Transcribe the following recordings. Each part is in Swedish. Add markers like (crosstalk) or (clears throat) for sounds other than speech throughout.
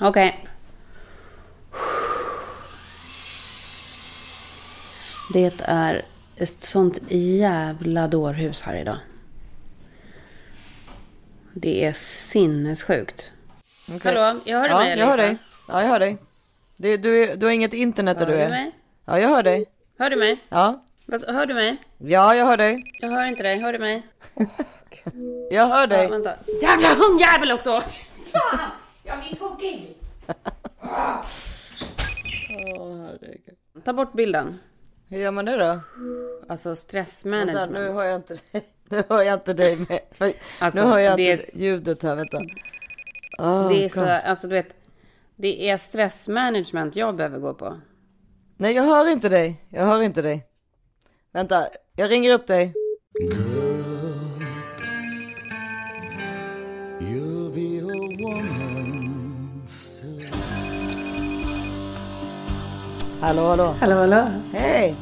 Okej. Det är ett sånt jävla dårhus här idag. Det är sinnessjukt. Okej. Hallå, jag hör Ja, mig jag hör dig. Ja, jag hör dig. Det, du, är- du har inget internet där Hör du du är? mig? Ja, jag hör dig. Hör du mig? Ja. Hör du mig? Ja, jag hör dig. Jag hör inte dig. Hör du mig? (laughs) Jag hör Ja, dig. vänta. Jävla hundjävel också! (laughs) Fan! Jag blir tokig! Herregud. Ta bort bilden. Hur gör man det då? Alltså Vänta, stressmanagement. nu hör jag inte dig. (laughs) Nu hör jag inte dig med. Alltså, nu hör jag det inte ljudet här, vänta. Åh, Det är så, alltså du vet. Det är stressmanagement jag behöver gå på. Nej, jag hör inte dig. Jag hör inte dig. Vänta, jag ringer upp dig. Hallå, hallå. Hallå, hallå. Hej!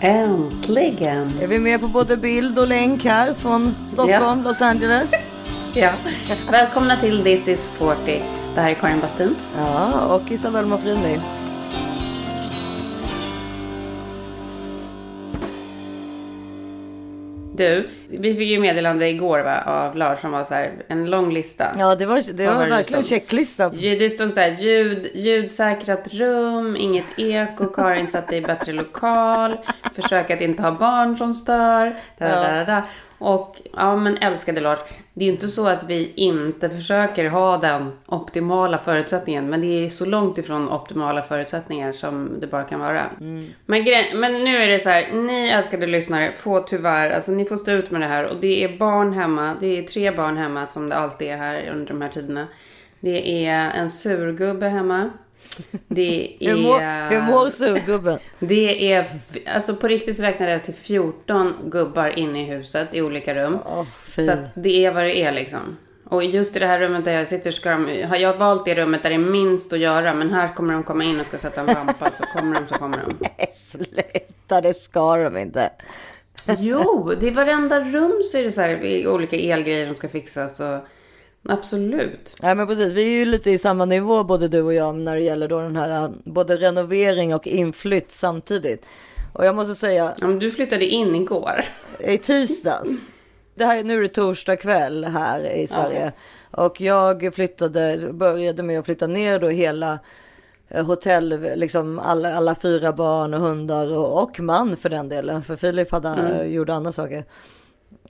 Äntligen! Är vi med på både bild och länk här från Stockholm, Ja. Los Angeles? (laughs) Ja. Välkomna till This is 40. Det här är Karin Bastin. Ja, och Isabel Mafrini. Du, vi fick ju meddelande igår va, av Lars som var så här, en lång lista. Ja, det var, det var var verkligen stod? checklista. Det stod så här, ljud, ljudsäkrat rum, inget eko, Karin satt i bättre lokal, försök att inte ha barn som stör, da, da, da, da. Och ja men älskade Lars, det är ju inte så att vi inte försöker ha den optimala förutsättningen, men det är så långt ifrån optimala förutsättningar som det bara kan vara. Men, grej, men nu är det så här, ni älskade lyssnare får tyvärr, alltså ni får stå ut med det här och det är barn hemma, det är tre barn hemma som det alltid är här under de här tiderna. Det är en surgubbe hemma. Det (laughs) är... Hur mår, hur mår surgubben? Det är, alltså på riktigt så räknade jag till 14 gubbar inne i huset i olika rum. Fy. så det är vad det är liksom. Och just i det här rummet där jag sitter ska de, har jag valt det rummet där det är minst att göra. Men här kommer de komma in och ska sätta en lampa. så kommer de så kommer de. (laughs) Nej, sluta, det ska de inte. Jo, det är varenda rum så är det så här olika elgrejer som ska fixas. Och, absolut. Nej men precis, vi är ju lite i samma nivå både du och jag när det gäller då den här både renovering och inflytt samtidigt. Och jag måste säga, Om du flyttade in igår. (laughs) i tisdags, det här är nu är det torsdag kväll här i Sverige. Och jag flyttade, började med att flytta ner då hela eh, hotell, liksom alla, alla fyra barn och hundar och, och man för den delen. För Filip hade, eh, gjorde andra saker.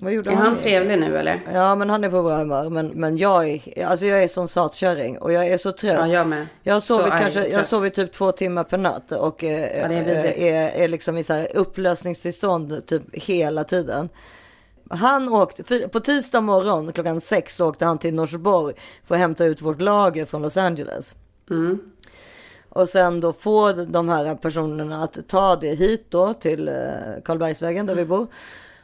Vad gjorde Är han egentligen? trevlig nu eller? Ja men han är på bra humör. Men, men jag, är, alltså jag är som satkärring och jag är så trött. Ja, jag med. Jag har sovit, Så kanske, jag sovit typ två timmar per natt och eh, Ja, är vidrigt. är, är liksom i så här upplösningstillstånd typ hela tiden. Han åkte, på tisdag morgon klockan sex åkte han till Norsborg för att hämta ut vårt lager från Los Angeles. Mm. Och sen då få de här personerna att ta det hit då till eh, Karlbergsvägen där vi bor.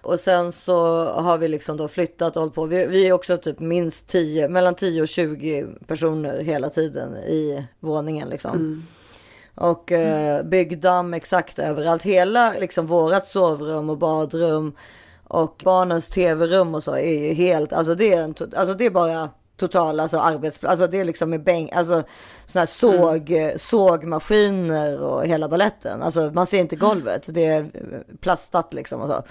Och sen så har vi liksom då flyttat och hållit på. Vi, vi är också typ minst 10, mellan 10 och 20 personer hela tiden i våningen liksom. Och eh, byggdamm exakt överallt. Hela liksom vårat sovrum och badrum och barnens tv-rum och så är ju helt, alltså det är, en, alltså det är bara total alltså arbetsplats, alltså det är liksom med bänk, alltså såna här såg, sågmaskiner och hela balletten. Alltså man ser inte golvet, det är eh, plastat liksom och så.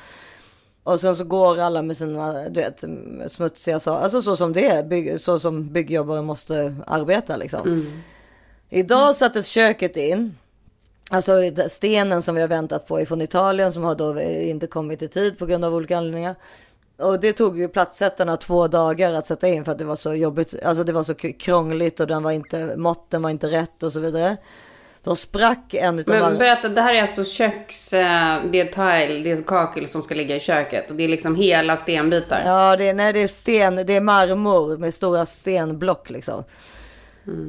Och sen så går alla med sina, du vet, smutsiga saker, alltså så som det är, bygg, så som byggjobbare måste arbeta liksom. Idag sattes köket in. Alltså stenen som vi har väntat på från Italien som har då inte kommit i tid på grund av olika anledningar. Och det tog ju platssättarna två dagar att sätta in för att det var så jobbigt. Alltså det var så krångligt och den var inte, måtten var inte rätt och så vidare. Då sprack en utav Men alla- berätta, det här är alltså köks... eh, Det är tile, det är kakel som ska ligga i köket. Och det är liksom hela stenbitar. Ja, det är, nej, det är sten, det är marmor med stora stenblock liksom.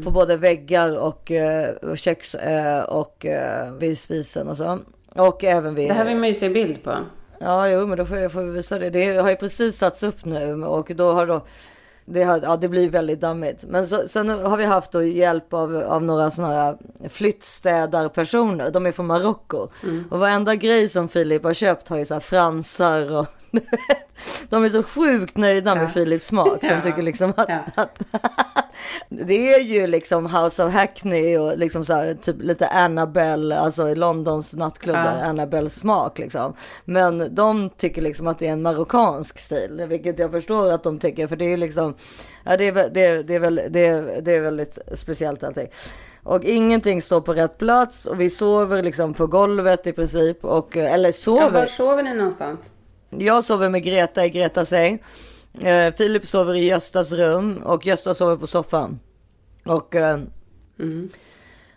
På både väggar och, eh, och köks eh, och vid spisen och så. Och även vid... Det här vill man ju se bild på. Ja, jo, men då får jag får vi visa det. Det har ju precis satts upp nu och då har då det, har, ja, det blir väldigt dammigt. Men så, sen har vi haft då hjälp av, av några sådana här flyttstädarpersoner. De är från Marocko. Och varenda grej som Filip har köpt har ju så fransar och De är så sjukt nöjda med Ja. Philips smak. De Ja. tycker liksom att, Ja. att (laughs) det är ju liksom House of Hackney och liksom så här, typ lite Annabelle, alltså i Londons nattklubbar, Ja. Annabelle smak liksom. Men de tycker liksom att det är en marockansk stil, vilket jag förstår att de tycker, för det är liksom, ja det är, det är, det är, väl, det är, det är väldigt speciellt allting. Och ingenting står på rätt plats och vi sover liksom på golvet i princip och, eller Ja, sover. var sover ni någonstans? Jag sover med Greta i Gretas säng. Eh, Filip sover i Göstas rum och Gösta sover på soffan. Och, eh,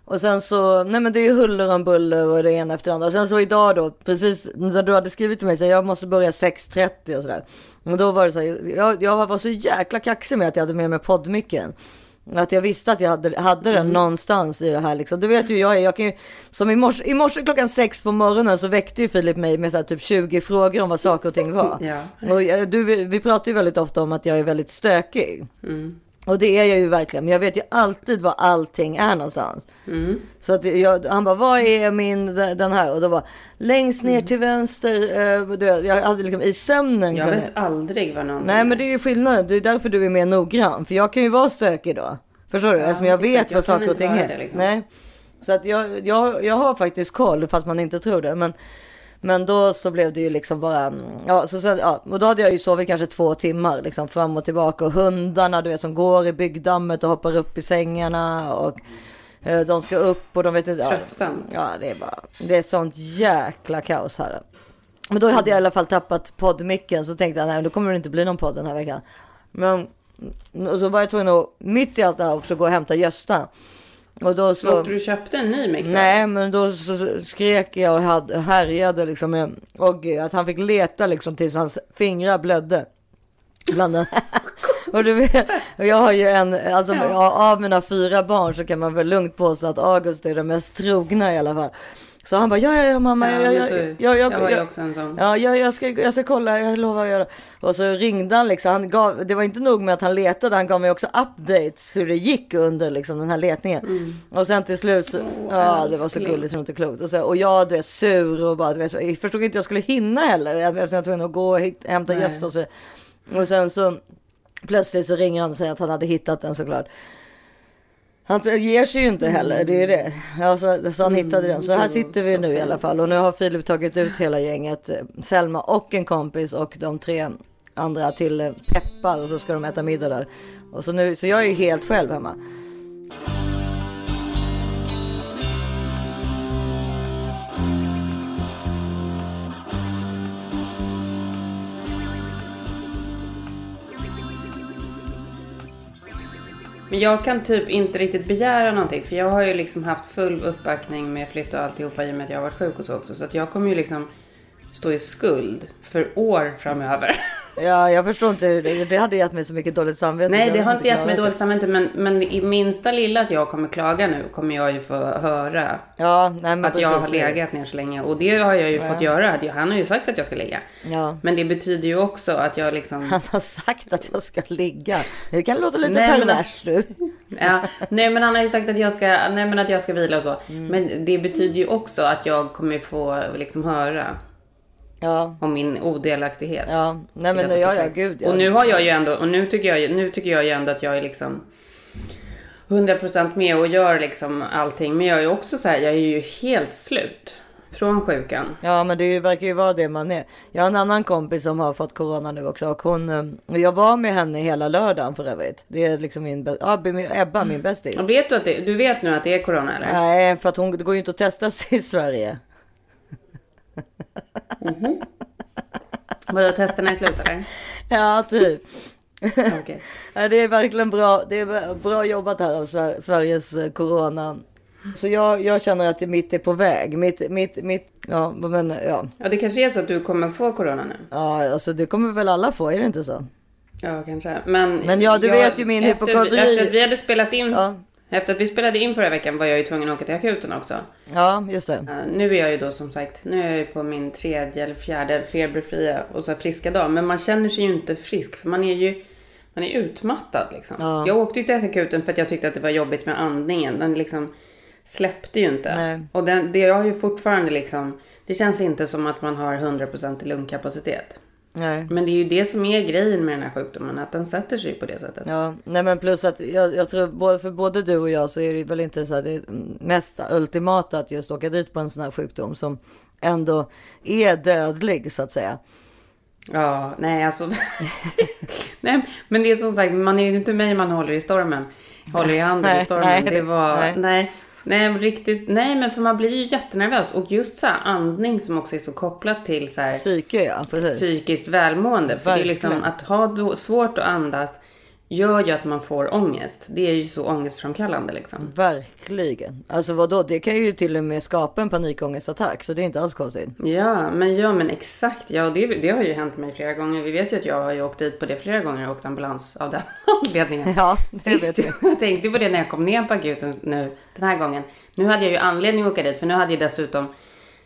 och sen så, nej men det är ju huller om buller och det ena efter det andra. Och sen så idag då, precis när du hade skrivit till mig så här, jag måste börja 6.30 och sådär. Och då var det så här, jag, jag var så jäkla kaxig med att jag hade med mig poddmicken. Att jag visste att jag hade, hade den någonstans i det här liksom. Du vet ju jag är, jag kan ju, som i morse, i morse klockan sex på morgonen så väckte ju Filip mig med så här typ 20 frågor om vad saker och ting var. Ja. Och du, vi pratar ju väldigt ofta om att jag är väldigt stökig. Och det är jag ju verkligen, men jag vet ju alltid var allting är någonstans. Så att jag, han bara, vad är min, den här? Och då var längst ner till vänster, eh, jag hade liksom i sömnen. Jag vet aldrig vad någonting Nej men det är ju skillnad, det är därför du är mer noggrann. För jag kan ju vara stökig då. Förstår du? Ja, Eftersom jag exakt. vet Jag vad saker och ting är. det, liksom. Nej. Så att jag, jag, jag har faktiskt koll fast man inte tror det. Men, men då så blev det ju liksom bara, mm, ja, så sen, ja, och då hade jag ju sovit kanske två timmar liksom fram och tillbaka. Och hundarna du vet som går i byggdammet och hoppar upp i sängarna. Och eh, de ska upp och de vet inte. Ja, Tröttsamt. ja det är bara, det är sånt jäkla kaos här. Men då hade jag i alla fall tappat poddmicken så tänkte jag nej då kommer det inte bli någon podd den här veckan. Men och så var jag tvungen att mitt i allt det här också gå och hämta Gösta. Och då så... åkte du köpte en ny då? Nej men då så skrek jag och hade, härjade liksom med och att han fick leta liksom tills hans fingrar blödde. Bland den Och du vet, jag har ju en, alltså Ja. av mina fyra barn så kan man väl lugnt påstå att August är den mest trogna i alla fall. Så han bara, ja ja ja mamma, Ja, ja, ja, men så- ja, ja, jag har ju också en sån. Ja, jag, jag, ska, jag ska kolla, jag lovar att göra. Och så ringde han liksom, han gav, det var inte nog med att han letade, han gav mig också updates hur det gick under liksom den här letningen. Och sen till slut så, ja det var så gulligt så det var inte klokt. Och, så, och jag du vet sur och bara, du vet, jag förstod inte jag skulle hinna heller. Jag jag var tvungen att gå och hämta gäster och så vidare. Och sen så plötsligt så ringer han och säger att han hade hittat den såklart. Han ger sig ju inte heller, det är det. Alltså, så han hittade den. Så här gud, sitter vi nu i alla fall. Och nu har Filip tagit ut hela gänget. eh, Selma och en kompis och de tre andra till eh, Peppar. Och så ska de äta middag där. Och så, nu, så jag är ju helt själv hemma. Men jag kan typ inte riktigt begära någonting. För jag har ju liksom haft full uppbackning med flytt och alltihopa i och med att jag har varit sjuk och så också. Så att jag kommer ju liksom stå i skuld för år framöver. (laughs) Ja, jag förstår inte. Det, hade gett mig så mycket dåligt samvete. Nej, det har inte gett mig dåligt samvete. Men, men i minsta lilla att jag kommer klaga nu kommer jag ju få höra Ja, nej att jag har legat ner så länge. Och det har jag ju fått göra. Han har ju sagt att jag ska ligga. Ja. Men det betyder ju också att jag liksom... Han har sagt att jag ska ligga. Det kan låta lite Nej, men- pervers du. (laughs) Ja, nej men han har ju sagt att jag ska, nej, men att jag ska vila och så. Mm. Men det betyder ju också att jag kommer få liksom höra Ja, om min odelaktighet. ja. Nej men detta ja, gud. Ja. Och nu har jag ju ändå, och nu tycker jag, nu tycker jag ju ändå att jag är liksom 100% med och gör liksom allting. Men jag är ju också så här, jag är ju helt slut från sjukan. Ja men det verkar ju vara det man är. Jag har en annan kompis som har fått corona nu också och hon, eh, och jag var med henne hela lördagen för övrigt. Det är liksom min, ja, min- Ebba min bästis. Och vet du att det, du vet nu att det är corona eller? Nej för att hon, det går ju inte att testa sig i Sverige. Vadå, testerna är slut eller? Ja typ. Ja, det är verkligen bra, det är bra jobbat här av Sver- Sveriges eh, corona. Så jag, jag känner att mitt är på väg. Mitt, mitt, mitt, ja men ja. Ja, det kanske är så att du kommer få corona nu. Ja alltså det kommer väl alla få, är det inte så? Ja, kanske. Men, Men ja, du jag- vet ju min efter, hypokondri- Efter att vi hade spelat in, Ja. Efter att vi spelade in förra veckan var jag ju tvungen att åka till akuten också. Ja just det. Uh, nu är jag ju då som sagt, nu är jag ju på min tredje eller fjärde feberfria och så friska dag. Men man känner sig ju inte frisk för man är ju man är utmattad liksom. Ja. Jag åkte ju till akuten för att jag tyckte att det var jobbigt med andningen. Den liksom släppte ju inte. Nej. Och den, det jag har ju fortfarande liksom, det känns inte som att man har 100% i lungkapacitet. Nej. Men det är ju det som är grejen med den här sjukdomen, att den sätter sig på det sättet. Ja, nej men plus att jag, jag tror både för både du och jag så är det väl inte så här det mest ultimata att just åka dit på en sån här sjukdom som ändå är dödlig så att säga. Ja, nej alltså. (laughs) nej, men det är som sagt, man är ju inte mig man håller i stormen. Håller i handen Nej, i stormen. nej, det var, nej. nej. Nej. riktigt, nej men för man blir ju jättenervös. Och just så här andning som också är så kopplat till så här Psyke ja, precis. psykiskt välmående. För det är liksom Verkligen. att ha svårt att andas gör ju att man får ångest. Det är ju så ångestframkallande liksom. Verkligen. Alltså vadå, det kan ju till och med skapa en panikångestattack så det är inte alls konstigt. Ja, men ja, men exakt. Ja, det, det har ju hänt mig flera gånger. Vi vet ju att jag har ju åkt dit på det flera gånger och åkt ambulans av den (laughs) anledningen. Ja, det Sist, vet jag. (laughs) jag tänkte på det när jag kom ner på akuten nu den här gången. Nu hade jag ju anledning att åka dit för nu hade ju dessutom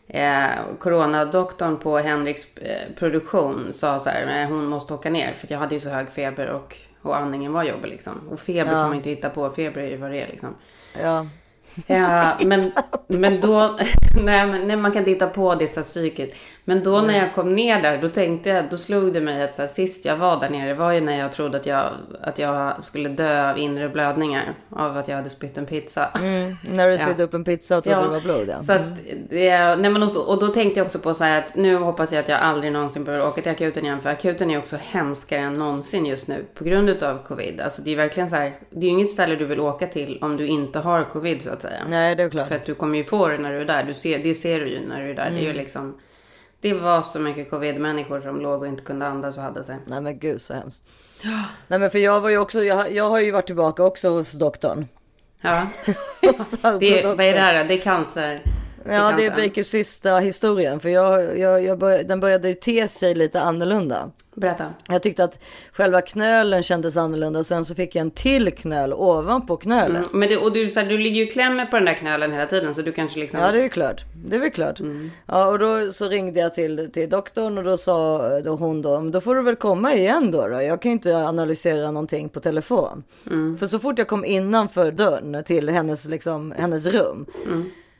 eh, coronadoktorn på Henriks eh, produktion sa så här, "Nej, hon måste åka ner för att jag hade ju så hög feber och, och andningen var jobbig liksom. Och feber Ja. kan man inte hitta på, feber är ju vad det är liksom. Ja, Ja, men, (laughs) men då, (laughs) nej, men, nej man kan titta på det så psykiskt. Men då när jag kom ner där, då tänkte jag, då slog det mig att så här, sist jag var där nere var ju när jag trodde att jag, att jag skulle dö av inre blödningar. Av att jag hade spytt en pizza. mm, när du Ja. spydde upp en pizza och trodde det var blod ja. Så att det, nej men och, och då tänkte jag också på så här att nu hoppas jag att jag aldrig någonsin behöver åka till akuten igen. För akuten är också hemskare än någonsin just nu på grund av covid. Alltså det är verkligen så här, det är ju inget ställe du vill åka till om du inte har covid så att säga. Nej, det är klart. För att du kommer ju få det när du är där. Du ser, det ser du ju när du är där. Det är ju Mm. liksom... Det var så mycket covid-människor som låg och inte kunde andas och hade sig. Nej men gud så hemskt. Nej men för jag var ju också, jag, jag har ju varit tillbaka också hos doktorn. Ja. (laughs) Hos Det, vad är det här då? Det är cancer. Ja det är. Bakers sista historien. För jag, jag, jag började, den började ju te sig lite annorlunda. Berätta. Jag tyckte att själva knölen kändes annorlunda och sen så fick jag en till knöl ovanpå knölen. Mm. Men det, och du, så här, du ligger ju klämmer på den där knölen hela tiden. Så du kanske liksom... Ja det är ju klart. Det är väl klart. Ja och då så ringde jag till, till doktorn och då sa då hon då, "Men då får du väl komma igen då, då. Jag kan ju inte analysera någonting på telefon. För så fort jag kom innanför dörren till hennes, liksom, hennes rum.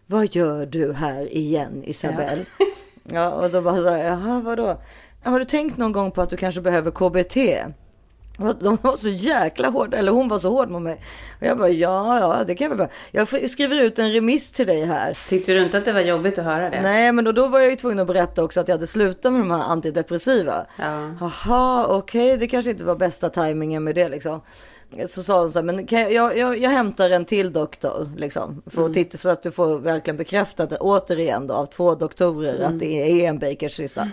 Vad gör du här igen Isabelle? Ja. och då bara så här, jaha vadå? Har du tänkt någon gång på att du kanske behöver KBT? De var så jäkla hårda, eller hon var så hård mot mig. Och jag bara, ja, ja, det kan jag väl. Jag skriver ut en remiss till dig här. Tyckte du inte att det var jobbigt att höra det? Nej, men då, då var jag ju tvungen att berätta också att jag hade slutat med de här antidepressiva. Ja. Jaha, okej, det kanske inte var bästa tajmingen med det liksom. Så sa hon så här, men jag, jag, jag, jag hämtar en till doktor liksom. För att titta, så att du får verkligen bekräftat återigen då, av två doktorer att det är en Bakers cysta.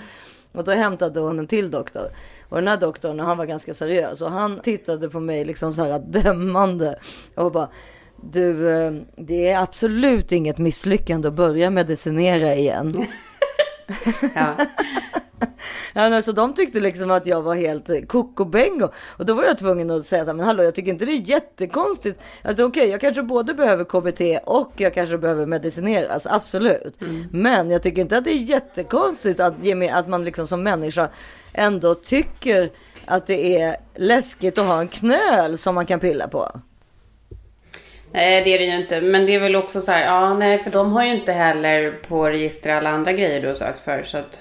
Och då hämtade hon en till doktor. Och den här doktorn, han var ganska seriös. Och han tittade på mig liksom så här dömande. Och bara, du, eh, det är absolut inget misslyckande att börja medicinera igen. (laughs) Ja. Ja, men så de tyckte liksom att jag var helt koko-bengo. Och då var jag tvungen att säga så här, men hallå, jag tycker inte det är jättekonstigt. Alltså okej, jag kanske både behöver KBT och jag kanske behöver medicineras, absolut. Men jag tycker inte att det är jättekonstigt att, ge mig, att man liksom som människa ändå tycker att det är läskigt att ha en knöl som man kan pilla på. Nej, det är det ju inte. Men det är väl också så här, ja, nej, för de har ju inte heller på register alla andra grejer du har sökt för. Så att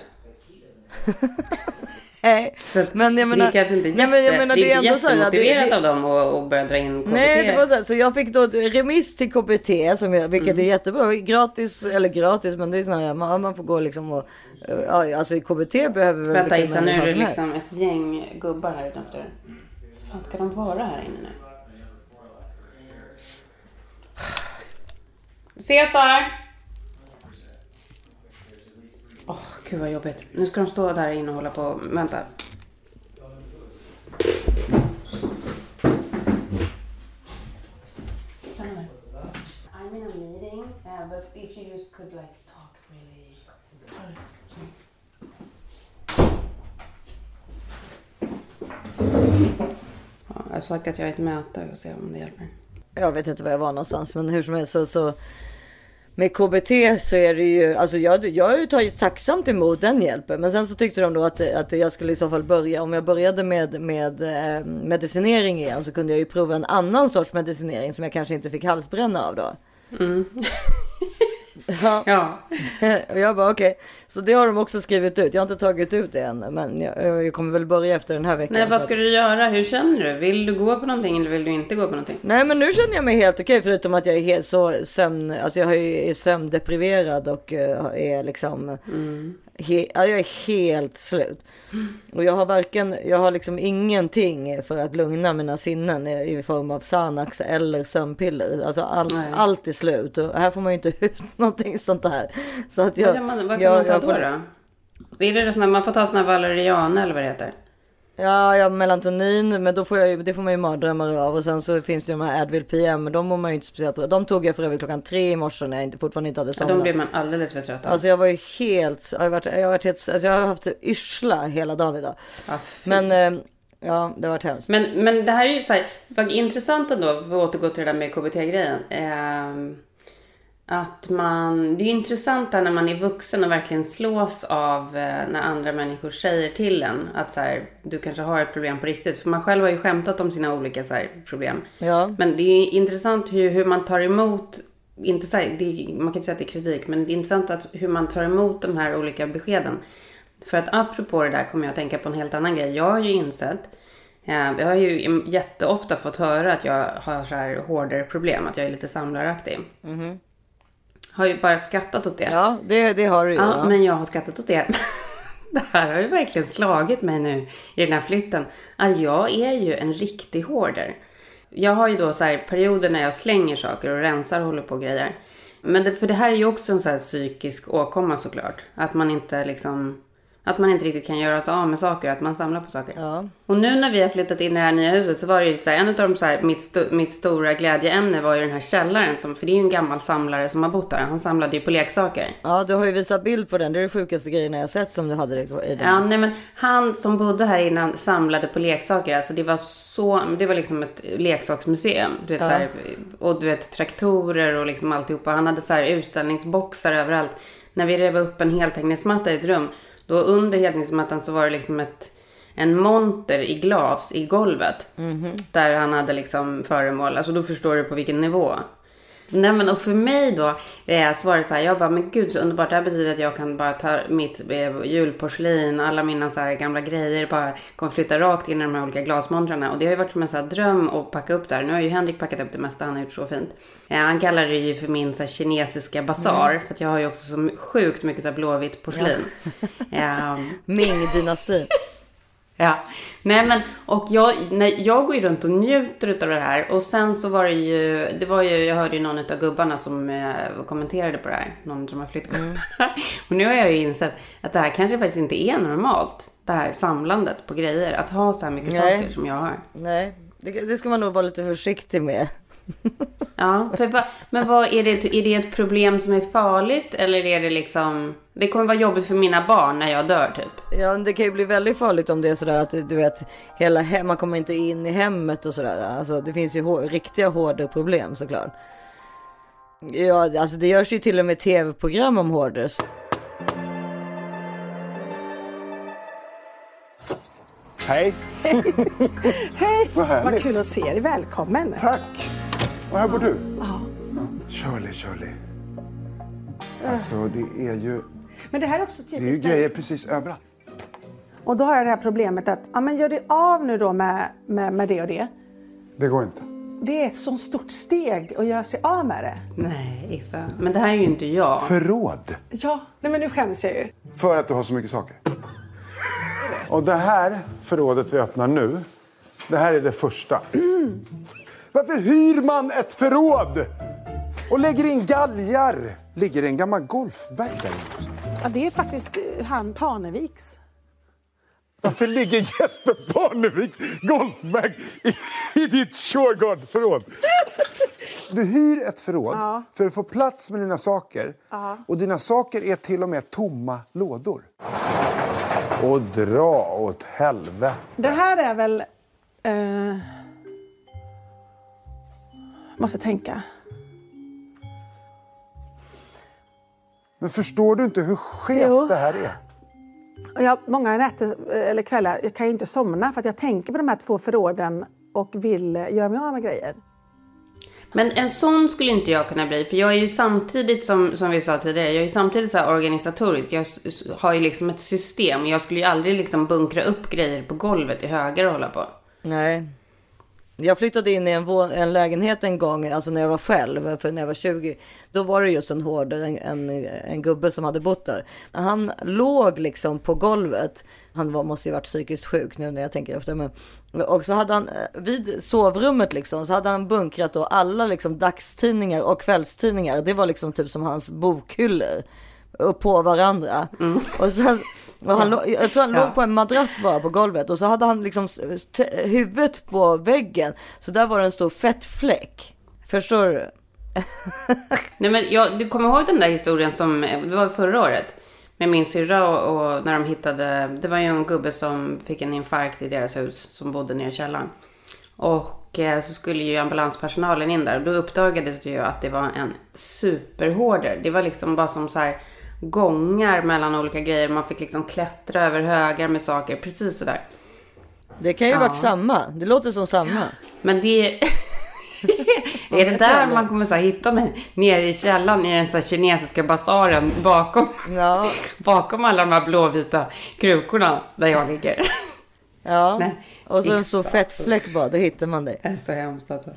(laughs) Nej, men jag menar, det är kanske inte jätte, men jag menar, det är ändå inte så här, det- jättemotiverat det- av dem att, börja dra in KBT. Nej, det var så här, så jag fick då remiss till KBT, som jag, vilket är jättebra. Gratis, eller gratis, men det är här, man, man får gå liksom och, ja, alltså KBT behöver väl Vänta Issa, nu är det liksom ett gäng gubbar här utanför. fan ska de vara här inne nu? Cesar! Gud vad jobbigt. Nu ska de stå där inne och hålla på. Vänta. Stanna där. I'm in a meeting, uh, but if you just could like talk really... Ja, jag har sagt att jag är i ett möte och se om det hjälper. Jag vet inte var jag var någonstans, men hur som helst så, så med KBT så är det ju, alltså jag, jag har ju tagit tacksamt emot den hjälpen. Men sen så tyckte de då att, att jag skulle i så fall börja, om jag började med, med eh, medicinering igen så kunde jag ju prova en annan sorts medicinering som jag kanske inte fick halsbränna av då. Mm. (laughs) Ja. Ja. Och (laughs) jag bara okej, så det har de också skrivit ut. Jag har inte tagit ut det än, men jag, jag kommer väl börja efter den här veckan. Nej, vad ska du göra? Hur känner du? Vill du gå på någonting eller vill du inte gå på någonting? Nej men nu känner jag mig helt okej förutom att jag är helt så sömn, alltså jag är sömndepriverad och eh, är liksom, he, ja, jag är helt slut. Och jag har varken, jag har liksom ingenting för att lugna mina sinnen i, form av Xanax eller sömnpiller. Alltså all, allt är slut och här får man ju inte (laughs) ut någonting sånt där. Så att jag, vad kan man, vad kan jag- man ta jag då, får- då? Är det det som att man får ta såna här valeriana eller vad det heter? Ja, ja, melatonin, men då får jag ju, det får man ju mardrömmar av. Och sen så finns det ju de här Advil PM, men de mår man ju inte speciellt bra. De tog jag för övrigt klockan tre i morse när jag inte, fortfarande inte hade Ja, somnat. de blir man alldeles för trött av. Alltså jag var ju helt, jag har varit, jag har varit helt, alltså jag har haft yrsla hela dagen idag. Ja, fy. Men eh, ja, det har varit hemskt. Men, men det här är ju så här, vad intressant ändå, för att återgå till det där med KBT-grejen. Ehm, att man, det är ju intressant när man är vuxen och verkligen slås av eh, när andra människor säger till en att så här, du kanske har ett problem på riktigt. För man själv har ju skämtat om sina olika så här, problem. Ja, Men det är intressant hur, hur man tar emot, inte så här, det, man kan inte säga att det är kritik, men det är intressant att, hur man tar emot de här olika beskeden. För att apropå det där kommer jag att tänka på en helt annan grej. Jag har ju insett, eh, jag har ju jätteofta fått höra att jag har så här hårdare problem, att jag är lite samlaraktig. Har ju bara skrattat åt det. ja det, det har du ju. Ja, Ja, men jag har skrattat åt det. (laughs) Det här har ju verkligen slagit mig nu i den här flytten. Att jag är ju en riktig hoarder. Jag har ju då så här perioder när jag slänger saker och rensar och håller på och grejer. Men det, för det här är ju också en så här psykisk åkomma såklart. Att man inte liksom... Att man inte riktigt kan göra sig av med saker, att man samlar på saker. Ja. Och nu när vi har flyttat in i det här nya huset så var det ju så här, en av de så här, mitt, sto- mitt stora glädjeämne var ju den här källaren. Som, för det är ju en gammal samlare som har bott där. Han samlade ju på leksaker. ja, du har ju visat bild på den. Det är det sjukaste grejen jag sett som du hade det i den. Ja, nej men han som bodde här innan samlade på leksaker. Alltså det var så, det var liksom ett leksaksmuseum. Du vet, Ja. så här, och du vet traktorer och liksom alltihopa. Han hade så här utställningsboxar överallt. När vi rev upp en heltäckningsmatta i ett rum. Då under heltäckningsmattan så var det liksom ett, en monter i glas i golvet. Där han hade liksom föremål. Alltså då förstår du på vilken nivå. Nej men och för mig då eh, så var det så här, jag bara men gud så underbart. Det här betyder att jag kan bara ta mitt eh, julporslin, alla mina så här gamla grejer bara kommer flytta rakt in i de här olika glasmontrarna. Och det har ju varit som en så här dröm att packa upp där. Nu har ju Henrik packat upp det mesta, han har gjort så fint. Eh, han kallar det ju för min så här, kinesiska basar. För att jag har ju också så sjukt mycket så här blåvitt porslin. (laughs) Eh, Ming-dynastin. Ja, nej men och jag, nej, jag går ju runt och njuter utav det här och sen så var det ju, det var ju, jag hörde ju någon av gubbarna som eh, kommenterade på det här, någon av de här flyttgubbarna. Och nu har jag ju insett att det här kanske faktiskt inte är normalt, det här samlandet på grejer, att ha så här mycket Nej. saker som jag har. Nej, det, det ska man nog vara lite försiktig med. (laughs) Ja, för, men vad är det, är det ett problem som är farligt eller är det liksom, det kommer vara jobbigt för mina barn när jag dör typ? Ja, det kan ju bli väldigt farligt om det är sådär att du vet, hela hem, man kommer inte in i hemmet och sådär. Alltså det finns ju hår, riktiga hårda problem såklart. Ja, alltså det görs ju till och med tv-program om hoarders. Hej! (laughs) Hej! Vad härligt. Vad kul att se dig. Välkommen. Tack! Och här bor du? Ja. Shirley, Shirley. Alltså, det är ju, Men det här är också det är ju typiskt. grejer precis överallt. Och då har jag det här problemet att, ja men gör dig av nu då med, med, med det och det. Det går inte. Det är ett så stort steg att göra sig av med det. Nej, Issa. Men det här är ju inte jag. Förråd. Ja, nej men nu skäms jag ju. För att du har så mycket saker. Och det här förrådet vi öppnar nu, det här är det första. Varför hyr man ett förråd? Och lägger in galgar? Ligger det en gammal golfbag där inne? Ja, det är faktiskt eh, han Parneviks. Varför ligger Jesper Parneviks golfbag i, i ditt Shurgard-förråd? Du hyr ett förråd Ja. för att få plats med dina saker. Och dina saker är till och med tomma lådor. Och dra åt helvete. Det här är väl... Eh, måste tänka. Men förstår du inte hur skevt Jo. det här är? Jag, många nätter eh, eller kvällar jag kan ju inte somna för att jag tänker på de här två förråden och vill göra mig av med grejer. Men en sån skulle inte jag kunna bli. För jag är ju samtidigt, som, som vi sa tidigare, jag är ju samtidigt så här organisatorisk. Jag har ju liksom ett system. Jag skulle ju aldrig liksom bunkra upp grejer på golvet i högar och hålla på. Nej. Jag flyttade in i en, en lägenhet en gång, alltså när jag var själv, för när jag var 20. Då var det just en hoarder, en, en, en gubbe som hade bott där. Han låg liksom på golvet. Han var, måste ju varit psykiskt sjuk nu när jag tänker efter. Men, och så hade han eh, vid sovrummet liksom, så hade han bunkrat då alla liksom dagstidningar och kvällstidningar. Det var liksom typ som hans bokhyllor. På varandra. Och sen, han, jag tror han Ja. låg på en madrass bara på golvet och så hade han liksom huvudet på väggen. Så där var det en stor fettfläck. Förstår du? (laughs) Nej, men jag, du kommer ihåg den där historien som, det var förra året. Med min syrra och, och när de hittade, det var ju en gubbe som fick en infarkt i deras hus som bodde nere i källaren. Och eh, så skulle ju ambulanspersonalen in där och då uppdagades det ju att det var en superhoarder. Det var liksom bara som så här gångar mellan olika grejer. Man fick liksom klättra över högar med saker, precis sådär. Det kan ju Ja. varit samma. Det låter som samma. Men det... är (laughs) det där man kommer så hitta mig? Nere i källaren i den så kinesiska basaren bakom, Ja, (laughs) bakom alla de här blåvita krukorna där jag ligger. ja. (laughs) Nej, och så en stor exakt. fettfläck bara, då hittar man det. Det är så hemskt alltså.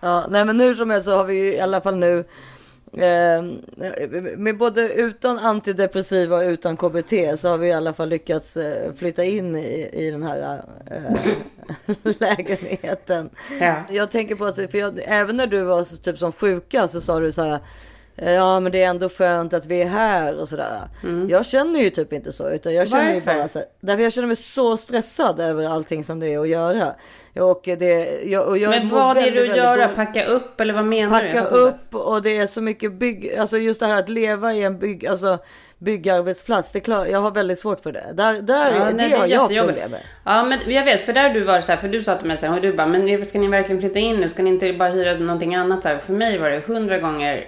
Ja, nej men hur som helst så har vi ju i alla fall nu med både utan antidepressiva och utan KBT så har vi i alla fall lyckats eh, flytta in i, i den här eh, (laughs) lägenheten. Ja. Jag tänker på att, för jag, även när du var så, typ som sjuka så sa du så här eh, Ja men det är ändå skönt att vi är här och sådär. Jag känner ju typ inte så. Utan jag känner ju Varför? bara så här, Därför jag känner mig så stressad över allting som det är att göra. Och det, jag, och jag Men vad är det att göra? dåligt. Packa upp eller vad menar du? Packa fattar inte. upp och det är så mycket bygg, alltså just det här att leva i en bygg, alltså byggarbetsplats. Det är klart, jag har väldigt svårt för det. Där, där Ja, det, nej, har är jag problem med. Ja, men jag vet, för där du var så här, för du sa till mig så här, och du bara, men ska ni verkligen flytta in nu? Ska ni inte bara hyra någonting annat? Så här, för mig var det hundra gånger,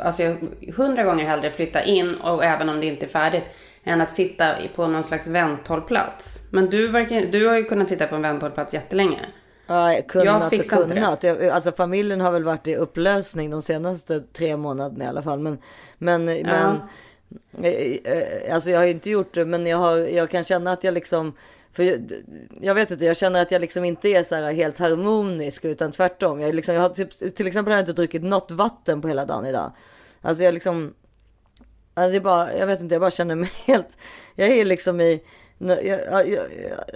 alltså jag- hundra gånger hellre flytta in, och även om det inte är färdigt, än att sitta på någon slags vänthållplats. Men du, verkar, du har ju kunnat sitta på en vänthållplats jättelänge. Ja, kunnat och fixar inte det. kunnat. Jag, alltså familjen har väl varit i upplösning de senaste tre månaderna i alla fall. Men, men, men eh, eh, alltså jag har ju inte gjort det, men jag, har, jag kan känna att jag liksom för jag, jag vet inte, jag känner att jag liksom inte är så här helt harmonisk utan tvärtom. Jag, liksom, jag har typ, till exempel har jag inte druckit något vatten på hela dagen idag. Alltså jag liksom, alltså det är bara, jag vet inte, jag bara känner mig (laughs) helt... Jag är liksom i... Jag, jag,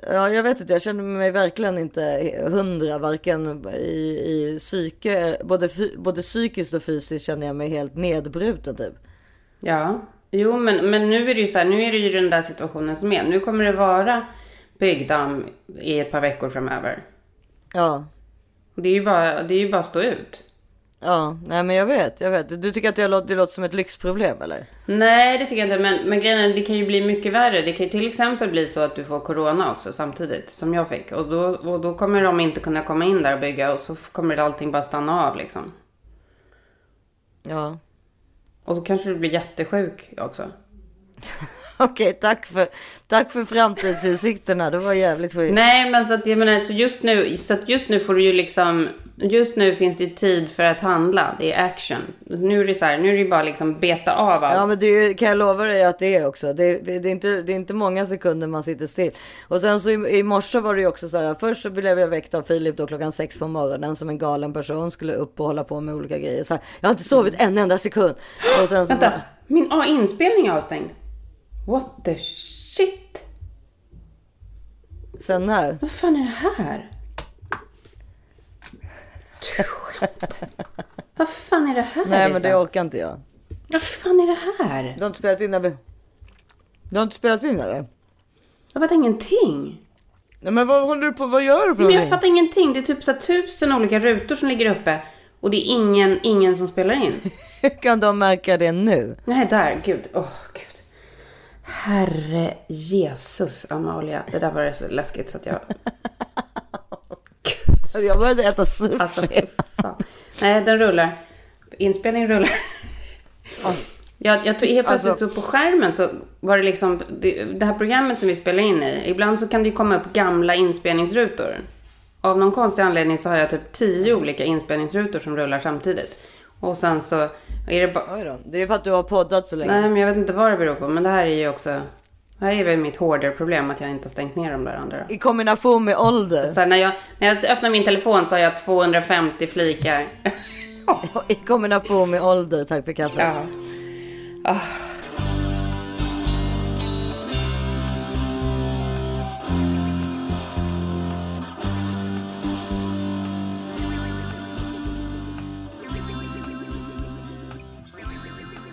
jag, jag vet inte, jag känner mig verkligen inte hundra, varken i, i psyke, både, både psykiskt och fysiskt känner jag mig helt nedbruten typ. Ja, jo men, men nu är det ju så här, nu är det ju den där situationen som är. Nu kommer det vara byggdamm i ett par veckor framöver. Ja, Det är ju bara, det är ju bara att stå ut. ja, nej men jag vet, jag vet. Du tycker att det låter, det låter som ett lyxproblem eller? Nej, det tycker jag inte. Men, men grejen är, det kan ju bli mycket värre. Det kan ju till exempel bli så att du får corona också samtidigt som jag fick. Och då, och då kommer de inte kunna komma in där och bygga och så kommer allting bara stanna av liksom. Ja. Och så kanske du blir jättesjuk också. (laughs) (laughs) Okej, tack för, tack för framtidsutsikterna. Det var jävligt skit. Nej, men så att jag menar, så just nu, så att just nu får du ju liksom, just nu finns det tid för att handla. Det är action. Nu är det så här, nu är det bara liksom beta av allt. Ja men det kan jag lova dig att det är också. Det, det, är inte, det är inte många sekunder man sitter still. Och sen så i, i morse var det ju också så här. Först så blev jag väckt av Filip då klockan sex på morgonen som en galen person skulle upp och hålla på med olika grejer. Så här, jag har inte sovit en enda sekund. Och sen så Vänta, bara, min ah, inspelning är avstängd. What the shit? sen här. Vad fan är det här? Du skämtar. Vad fan är det här? Nej men Lisa? det orkar inte jag. Vad fan är det här? Du har inte spelat in eller? Du har inte spelat in eller? Jag fattar ingenting. Nej men vad håller du på, vad gör du för Men jag någonting? fattar ingenting. Det är typ så här tusen olika rutor som ligger uppe. Och det är ingen, ingen som spelar in. Hur (laughs) kan de märka det nu? Nej, där. Gud. Åh, gud. Herre Jesus, Amalia. Det där var så läskigt så att jag... Gud. (laughs) Jag började äta sushi. Alltså, fan. Nej, den rullar. Inspelningen rullar. Jag, jag tror helt plötsligt Alltså- så på skärmen så var det liksom det, det här programmet som vi spelar in i. Ibland så kan det ju komma upp gamla inspelningsrutor. av någon konstig anledning så har jag typ tio olika inspelningsrutor som rullar samtidigt. Och sen så är det bara... Oj då. Det är för att du har poddat så länge. Nej, men jag vet inte vad det beror på. Men det här är ju också... Det här är väl mitt hårdare problem att jag inte har stängt ner de där andra. I kombination med ålder. Så här, när, jag, när jag öppnar min telefon så har jag 250 flikar. (laughs) I kombination med ålder. Tack för kaffet. ja. Ah.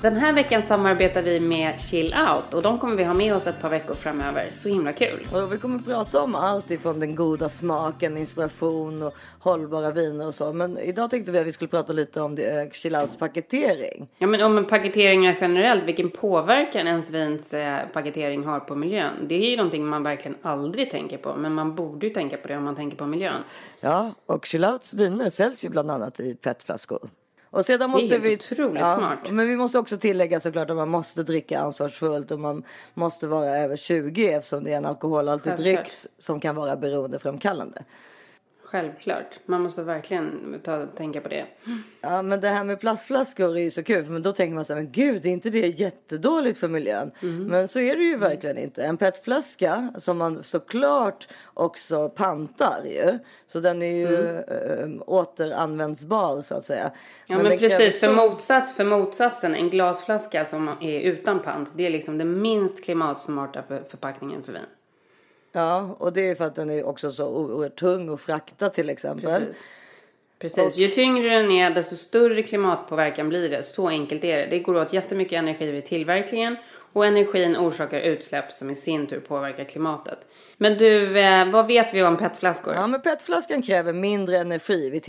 Den här veckan samarbetar vi med Chill Out och de kommer vi ha med oss ett par veckor framöver. Så himla kul. Och vi kommer prata om allt ifrån den goda smaken, inspiration och hållbara viner och så. Men idag tänkte vi att vi skulle prata lite om det, eh, Chill Outs paketering. Ja, men om paketeringar generellt, vilken påverkan ens vins eh, paketering har på miljön. Det är ju någonting man verkligen aldrig tänker på, men man borde ju tänka på det om man tänker på miljön. Ja, och Chill Outs viner säljs ju bland annat i petflaskor. Och sedan måste helt vi, otroligt smart. Men vi måste också tillägga såklart att man måste dricka ansvarsfullt och man måste vara över 20 eftersom det är en alkoholhaltig dryck som kan vara beroendeframkallande. Självklart, man måste verkligen ta, tänka på det. Ja, men det här med plastflaskor är ju så kul. För då tänker man så här, men gud, är inte det jättedåligt för miljön? Men så är det ju verkligen inte. En petflaska som man såklart också pantar ju. Så den är ju äh, återanvändningsbar så att säga. Ja men, kräver precis, för, så- motsats, för motsatsen, en glasflaska som är utan pant, det är liksom den minst klimatsmarta för- förpackningen för vin. Ja, och det är för att den är också så oerhört tung att frakta till exempel. Precis. Precis, ju tyngre den är desto större klimatpåverkan blir det. Så enkelt är det. Det går åt jättemycket energi vid tillverkningen och energin orsakar utsläpp som i sin tur påverkar klimatet. Men du, eh, vad vet vi om petflaskor? Ja, men petflaskan kräver mindre energi vid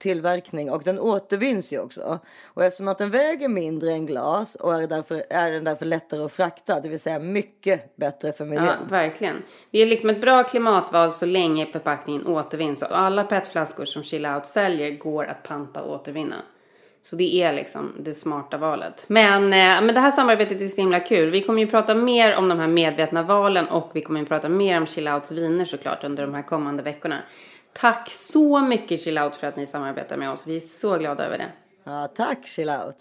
tillverkning, och den återvinns ju också. Och eftersom att den väger mindre än glas och är, därför, är den därför lättare att frakta, det vill säga mycket bättre för Ja, miljön. verkligen. Det är liksom ett bra klimatval så länge förpackningen återvinns. Och alla petflaskor som Chill Out säljer går att panta och återvinna. Så det är liksom det smarta valet. Men, eh, men det här samarbetet är så himla kul. Vi kommer ju prata mer om de här medvetna valen och vi kommer ju prata mer om chillouts viner såklart under de här kommande veckorna. Tack så mycket chillout för att ni samarbetar med oss. Vi är så glada över det. Ja, tack chillout.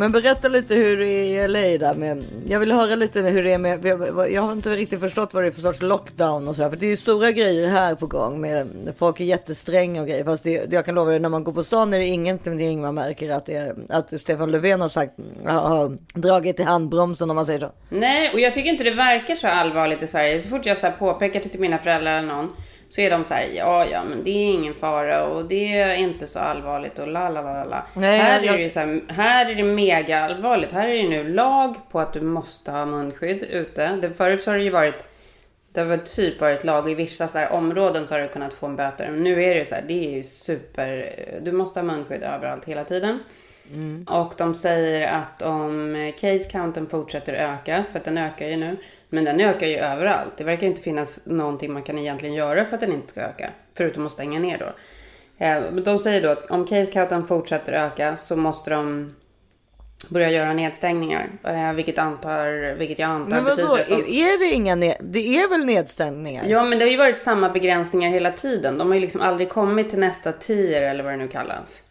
Men berätta lite hur det är i LA där med. Jag vill höra lite hur det är med. Jag har inte riktigt förstått vad det är för sorts lockdown och sådär. För det är ju stora grejer här på gång med folk är jättestränga och grejer. Fast det, jag kan lova dig när man går på stan är det ingenting man märker att det är att Stefan Löfven har sagt har dragit i handbromsen om man säger så. Nej, och jag tycker inte det verkar så allvarligt i Sverige. Så fort jag så här påpekar det till mina föräldrar eller någon så är de så här, ja, ja, men det är ingen fara och det är inte så allvarligt och la, la, la, la, här, jag- är det så här, här är det mega allvarligt. Här är det nu lag på att du måste ha munskydd ute. Det, förut så har det ju varit, det har väl typ varit lag i vissa så här områden så har du kunnat få en böter. Men nu är det så här, det är ju super, du måste ha munskydd överallt hela tiden. Och de säger att om case counten fortsätter öka, för att den ökar ju nu, men den ökar ju överallt. Det verkar inte finnas någonting man kan egentligen göra för att den inte ska öka, förutom att stänga ner då. Eh, men De säger då att om case counten fortsätter öka så måste de börja göra nedstängningar, eh, vilket, antar, vilket jag antar Men vadå, betyder att de... är det inga ned, Det är väl nedstängningar? Ja, men det har ju varit samma begränsningar hela tiden. De har ju liksom aldrig kommit till nästa tier eller vad det nu kallas.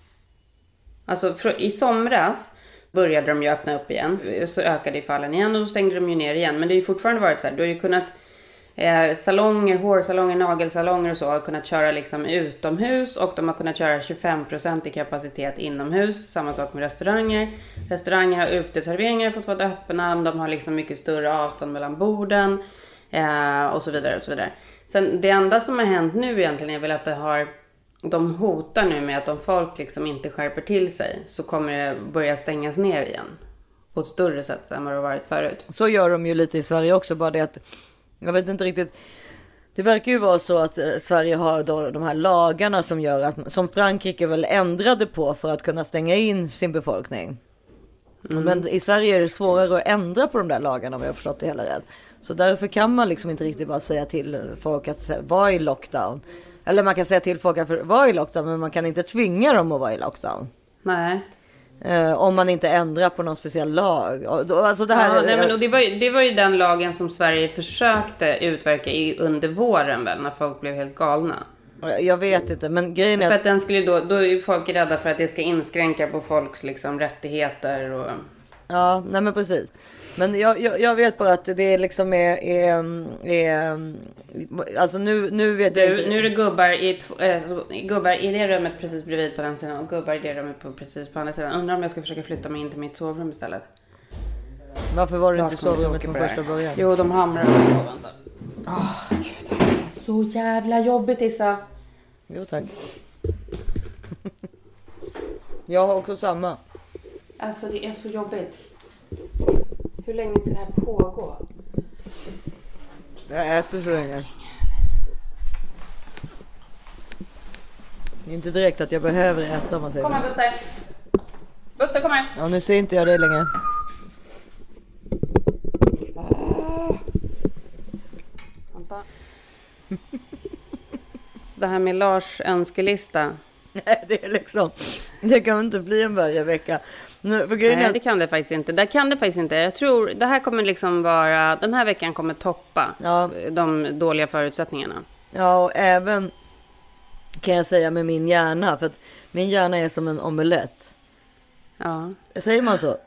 Alltså i somras började de ju öppna upp igen. Så ökade ju fallen igen och då stängde de ju ner igen. Men det har ju fortfarande varit så här. Du har ju kunnat eh, salonger, hårsalonger, nagelsalonger och så har kunnat köra liksom utomhus och de har kunnat köra 25% i kapacitet inomhus. Samma sak med restauranger. Restauranger har uteserveringar fått vara öppna. De har liksom mycket större avstånd mellan borden. Eh, och så vidare och så vidare. Sen det enda som har hänt nu egentligen är väl att det har de hotar nu med att om folk liksom inte skärper till sig så kommer det börja stängas ner igen. På ett större sätt än vad det varit förut. Så gör de ju lite i Sverige också, bara det att jag vet inte riktigt. Det verkar ju vara så att eh, Sverige har då de här lagarna som gör att som Frankrike väl ändrade på för att kunna stänga in sin befolkning. Men i Sverige är det svårare att ändra på de där lagarna om jag har förstått det hela rätt. Så därför kan man liksom inte riktigt bara säga till folk att vara i lockdown. Eller man kan säga till folk att vara i lockdown, men man kan inte tvinga dem att vara i lockdown. Nej. Eh, om man inte ändrar på någon speciell lag. Alltså det här, Ja, nej, men, och det, var ju, det var ju den lagen som Sverige försökte utverka i, under våren väl, när folk blev helt galna. Jag vet inte, men grejen är För att den skulle då, då är folk rädda för att det ska inskränka på folks liksom, rättigheter och... Ja, nej men precis. Men jag, jag, jag vet bara att det liksom är, är, är alltså nu, nu vet jag Du, inte. nu är det gubbar i, så- gubbar i det rummet precis bredvid på den sidan och gubbar i det rummet på, precis på andra sidan. Undrar om jag ska försöka flytta mig in till mitt sovrum istället. Varför var du inte i Lars kommer bli sovrummet från det första början? Jo, de hamrar på. Vänta. Åh, gud. Det här är så jävla jobbigt, Issa. Jo tack. (laughs) jag har också samma. Alltså, det är så jobbigt. Hur länge ska det här pågå? Jag äter så länge. Det är inte direkt att jag behöver äta om man säger Kom här. Buster. Buster, kom här. Ja, nu ser inte jag det längre. Vänta. Så det här med Lars önskelista. Nej, det är liksom. Det kan inte bli en värre vecka. Nej, att- det kan det faktiskt inte. Det kan det faktiskt inte. Jag tror det här kommer liksom vara... Den här veckan kommer toppa Ja. de dåliga förutsättningarna. Ja, och även kan jag säga med min hjärna. För att min hjärna är som en omelett. Ja. Säger man så?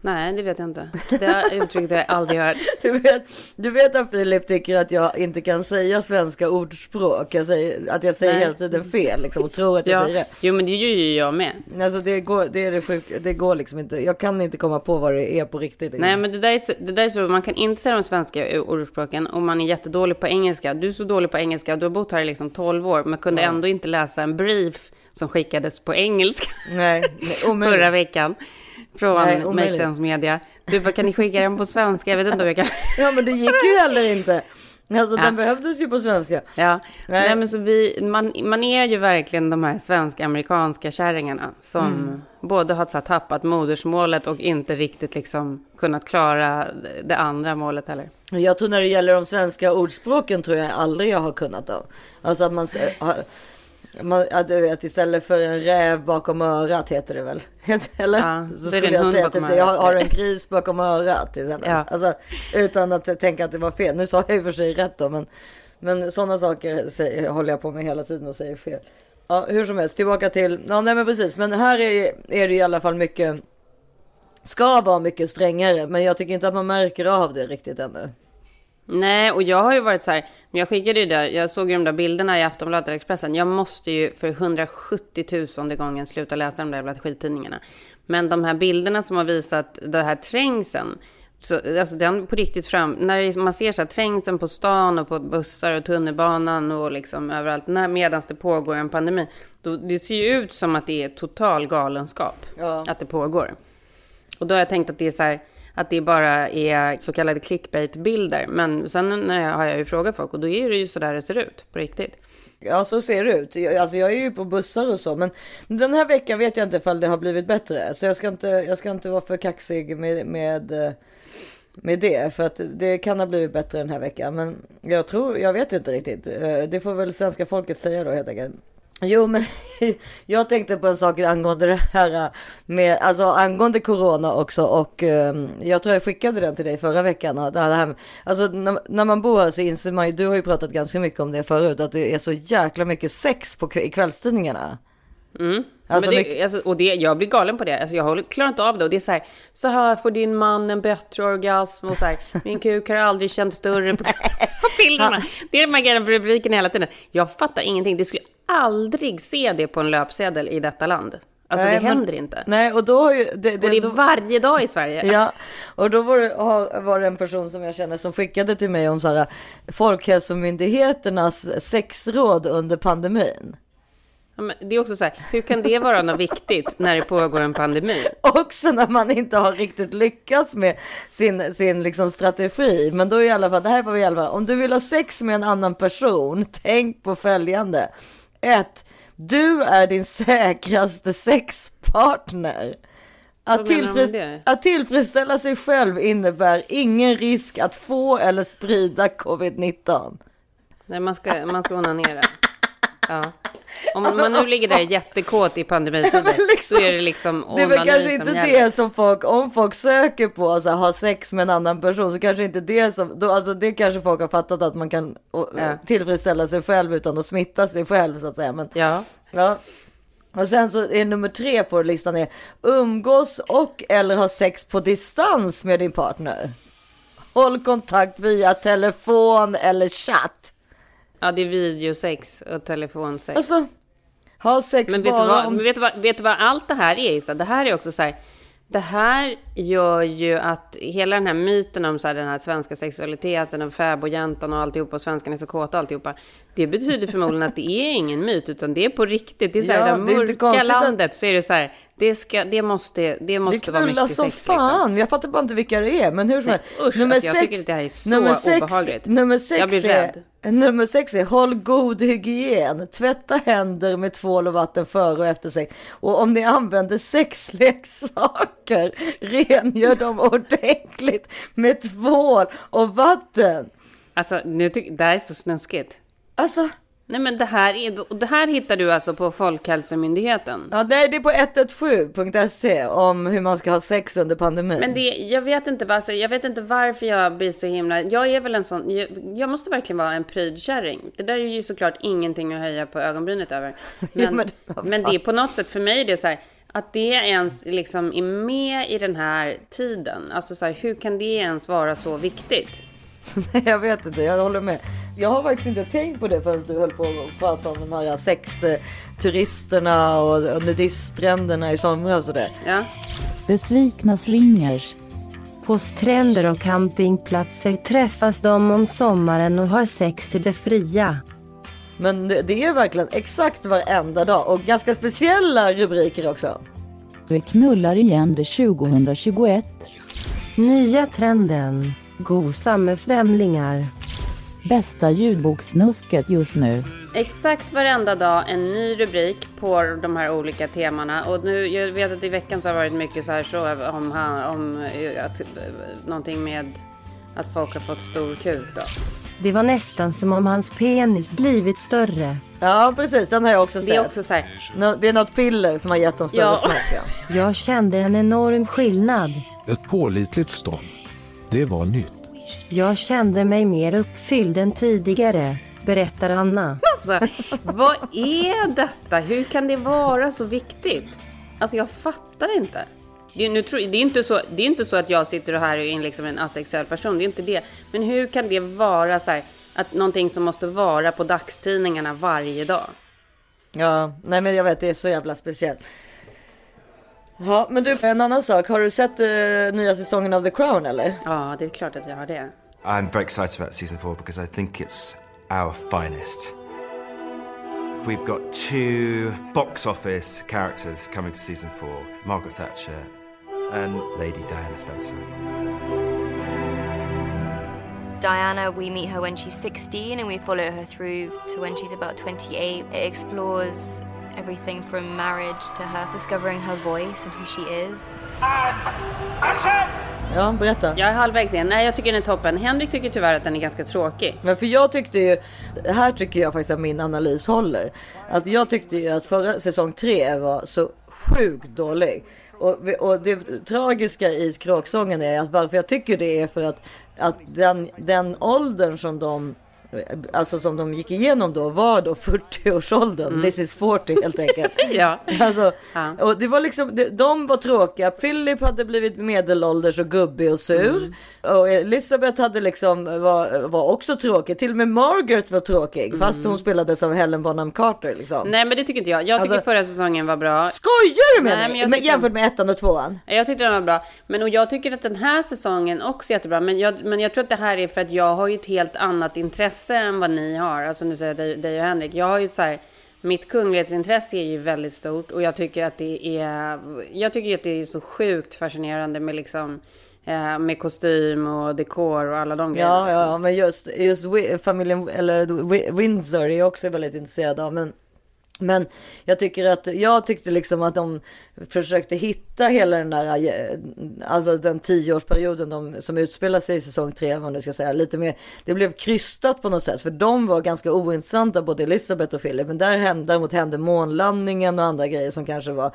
Nej, det vet jag inte. Det här uttrycket har jag aldrig hört. (laughs) Du vet, du vet att Filip tycker att jag inte kan säga svenska ordspråk. Jag säger, att jag säger Nej. hela tiden fel liksom, och tror att jag Ja. säger rätt. Jo, men det gör ju jag med. Alltså det går, det är det sjuka. Det går liksom inte. Jag kan inte komma på vad det är på riktigt. Liksom. Nej, men det där, är så, det där är så, man kan inte säga de svenska ordspråken om man är jättedålig på engelska. Du är så dålig på engelska, du har bott här i liksom 12 år, men kunde ändå inte läsa en brief som skickades på engelska Nej, (laughs) förra veckan. Från Nej, Make. Sense Media. Du bara, kan ni skicka den på svenska? Jag vet inte om jag kan. (laughs) Ja men det gick ju heller inte. Alltså Ja. den behövdes ju på svenska. Ja, Nej. Nej. men så vi, man, man är ju verkligen de här svensk-amerikanska kärringarna som Mm. både har så här tappat modersmålet och inte riktigt liksom kunnat klara det andra målet heller. Jag tror när det gäller de svenska ordspråken tror jag aldrig jag har kunnat dem. Alltså att man, man ja, du vet istället för en räv bakom örat heter det väl? (laughs) Eller? Ja, så det skulle jag säga bakom typ, jag har en gris bakom örat till exempel. Ja. Alltså, utan att tänka att det var fel. Nu sa jag i och för sig rätt då men, men sådana saker säger, håller jag på med hela tiden och säger fel. Ja, hur som helst, tillbaka till, ja nej men precis, men här är, är det i alla fall mycket, ska vara mycket strängare, men jag tycker inte att man märker av det riktigt ännu. Nej, och jag har ju varit så här, jag skickade ju där, jag såg ju de där bilderna i Aftonbladet och Expressen. Jag måste ju för 170 000 gången sluta läsa de där jävla skittidningarna. Men de här bilderna som har visat det här trängseln, så, alltså den på riktigt fram, när man ser så här trängseln på stan och på bussar och tunnelbanan och liksom överallt, när, medan det pågår en pandemi, då, det ser ju ut som att det är total galenskap, Ja. att det pågår. Och då har jag tänkt att det är så här, att det bara är så kallade clickbait-bilder. Men sen när jag, har jag ju frågat folk och då är det ju så där det ser ut på riktigt. Ja, så ser det ut. Jag, alltså, jag är ju på bussar och så, men den här veckan vet jag inte ifall det har blivit bättre. Så jag ska inte, jag ska inte vara för kaxig med, med, eh, med det, för att det kan ha blivit bättre den här veckan. Men jag tror, jag vet inte riktigt. Eh, det får väl svenska folket säga då helt enkelt. Jo, men (laughs) jag tänkte på en sak angående det här med, alltså angående corona också och eh, jag tror jag skickade den till dig förra veckan. Det här, med- alltså när, när man bor här så inser man ju, du har ju pratat ganska mycket om det förut, att det är så jäkla mycket sex på i kvällstidningarna. Mm. Alltså, det, mycket- alltså, och det, jag blir galen på det. Alltså, jag håller- klarar inte av det. Och det är så här, så här får din man en bättre orgasm. Och så här, min kuk har aldrig känt större (laughs) på (laughs) bilderna. Det är de här gamla rubrikerna hela tiden. Jag fattar ingenting. Det skulle aldrig se det på en löpsedel i detta land. Alltså Nej, det men- händer inte. Nej, och då har ju... Det, och det är då, varje dag i Sverige. Ja, och då var det, var det en person som jag känner som skickade till mig om så här, Folkhälsomyndigheternas sexråd under pandemin. Ja, men det är också så här, hur kan det vara något viktigt när det pågår en pandemi? Också när man inte har riktigt lyckats med sin, sin liksom strategi. Men då i alla fall, det här var i alla fall, om du vill ha sex med en annan person, tänk på följande. 1. Du är din säkraste sexpartner. Att, tillfreds- att tillfredsställa sig själv innebär ingen risk att få eller sprida covid-19. Nej, man ska, man ska onanera. Ja. Om man nu ligger där jättekåt i pandemitider, (laughs) liksom, då är det liksom Det är väl kanske som inte gäller. det som folk, om folk söker på att ha sex med en annan person så kanske inte det som, då, alltså det kanske folk har fattat att man kan och, Ja. tillfredsställa sig själv utan att smitta sig själv så att säga. Men, Ja. ja. Och sen så är nummer tre på listan är umgås och eller ha sex på distans med din partner. Håll kontakt via telefon eller chatt. Ja, det är videosex och telefonsex. Alltså, ha sex Men vet bara vad, om... men vet, du vad, vet du vad allt det här är Issa? Det här är också så här. Det här gör ju att hela den här myten om så här, den här svenska sexualiteten och fäbodjäntan och alltihopa och svenskarna är så kåta och alltihopa. Det betyder förmodligen att det är ingen myt utan det är på riktigt. Det är så här, Ja, det mörka konstigt att- landet så är det så här. Det, ska, det måste, det Det måste vara knullas mycket som sex. Liksom. fan. Jag fattar bara inte vilka det är. Men hur som helst. usch, alltså, jag tycker det här är så obehagligt. Nummer sex, Jag blir är, rädd. nummer sex är håll god hygien. Tvätta händer med tvål och vatten före och efter sex. Och om ni använder sexleksaker, (laughs) rengör dem ordentligt med tvål och vatten. Alltså, nu tycker det här är så snuskigt. Alltså, Nej, men det här, är, det här hittar du alltså på Folkhälsomyndigheten. ja, nej, det är på 117.se om hur man ska ha sex under pandemin. Men det, jag vet inte, alltså, jag vet inte varför jag blir så himla... Jag är väl en sån... Jag, jag måste verkligen vara en prydkärring. Det där är ju såklart ingenting att höja på ögonbrynet över. (laughs) Men, men men, fan. det är på något sätt för mig det är så här... Att det ens liksom är med i den här tiden. Alltså så här, hur kan det ens vara så viktigt? (laughs) Jag vet inte, jag håller med. Jag har faktiskt inte tänkt på det förrän du höll på att prata om de här sexturisterna och, och nudiststränderna i somras och sådär. Ja. Besvikna swingers. På stränder och campingplatser träffas de om sommaren och har sex i det fria. Men det det är verkligen exakt varenda dag och ganska speciella rubriker också. Vi knullar igen det 2021. Nya trenden. Gosa med främlingar. Bästa ljudboksnusket just nu. Exakt varenda dag en ny rubrik på de här olika temana. Och nu, jag vet att i veckan så har det varit mycket så här så om, han- om att, någonting med att folk har fått stor kuk då. Det var nästan som om hans penis blivit större. Ja precis, den har jag också sett. Det är också så här, Nå- det är något piller som har gett dem större Ja. smak. Ja. Jag kände en enorm skillnad. Ett pålitligt stånd. Det var nytt. Jag kände mig mer uppfylld än tidigare, berättar Anna. alltså, vad är detta? Hur kan det vara så viktigt? Alltså jag fattar inte. Det är, nu tror, det, är inte så, det är inte så att jag sitter och här och är liksom en asexuell person, det är inte det. Men hur kan det vara så här, att någonting som måste vara på dagstidningarna varje dag? ja, nej men jag vet det är så jävla speciellt. Ja, men du, en annan sak. Har du sett eh, nya säsongen av The Crown eller? Ja, det är klart att jag har det. I'm very excited about season four because I think it's our finest. We've got two box office characters coming to season four Margaret Thatcher and Lady Diana Spencer. Diana, we meet her when she's 16 and we follow her through to when she's about 28. It explores everything from marriage to her discovering her voice and who she is. Ja, berätta. Jag är halvvägs igen. Nej, jag tycker den är toppen. Henrik tycker tyvärr att den är ganska tråkig. Men för jag tyckte ju, här tycker jag faktiskt att min analys håller. Att jag tyckte ju att förra säsong tre var så sjukt dålig. Och, och det tragiska i kråksången är att varför jag tycker det är för att, att den, den åldern som de Alltså som de gick igenom då var då 40-årsåldern. This is 40 helt enkelt. (laughs) Ja. Alltså, Ja. och det var liksom, de var tråkiga. Philip hade blivit medelålders och gubbig och sur. Mm. Och Elizabeth hade liksom, var, var också tråkig. Till och med Margaret var tråkig. Fast hon spelades av Helen Bonham Carter liksom. Mm. Nej, men det tycker inte jag. Jag tycker Alltså- förra säsongen var bra. Skojar du med Nej, mig? Men jämfört med ettan och tvåan? Jag tyckte den var bra. Men och jag tycker att den här säsongen också är jättebra. Men jag, men jag tror att det här är för att jag har ju ett helt annat intresse än vad ni har. Alltså nu säger jag dig, dig och Henrik. Jag har ju så här, mitt kunglighetsintresse är ju väldigt stort. Och jag tycker att det är, jag tycker att det är så sjukt fascinerande med liksom, eh, med kostym och dekor och alla de grejerna. Ja, ja, men just, just familjen, eller Wi- Windsor är jag också väldigt intresserad av. Men Men jag tycker att, jag tyckte liksom att de försökte hitta hela den där, eh, alltså den tioårsperioden de, som utspelar sig i säsong tre, om du ska säga, lite mer, det blev krystat på något sätt, för de var ganska ointressanta, både Elisabeth och Philip, men där hände, däremot hände månlandningen och andra grejer som kanske var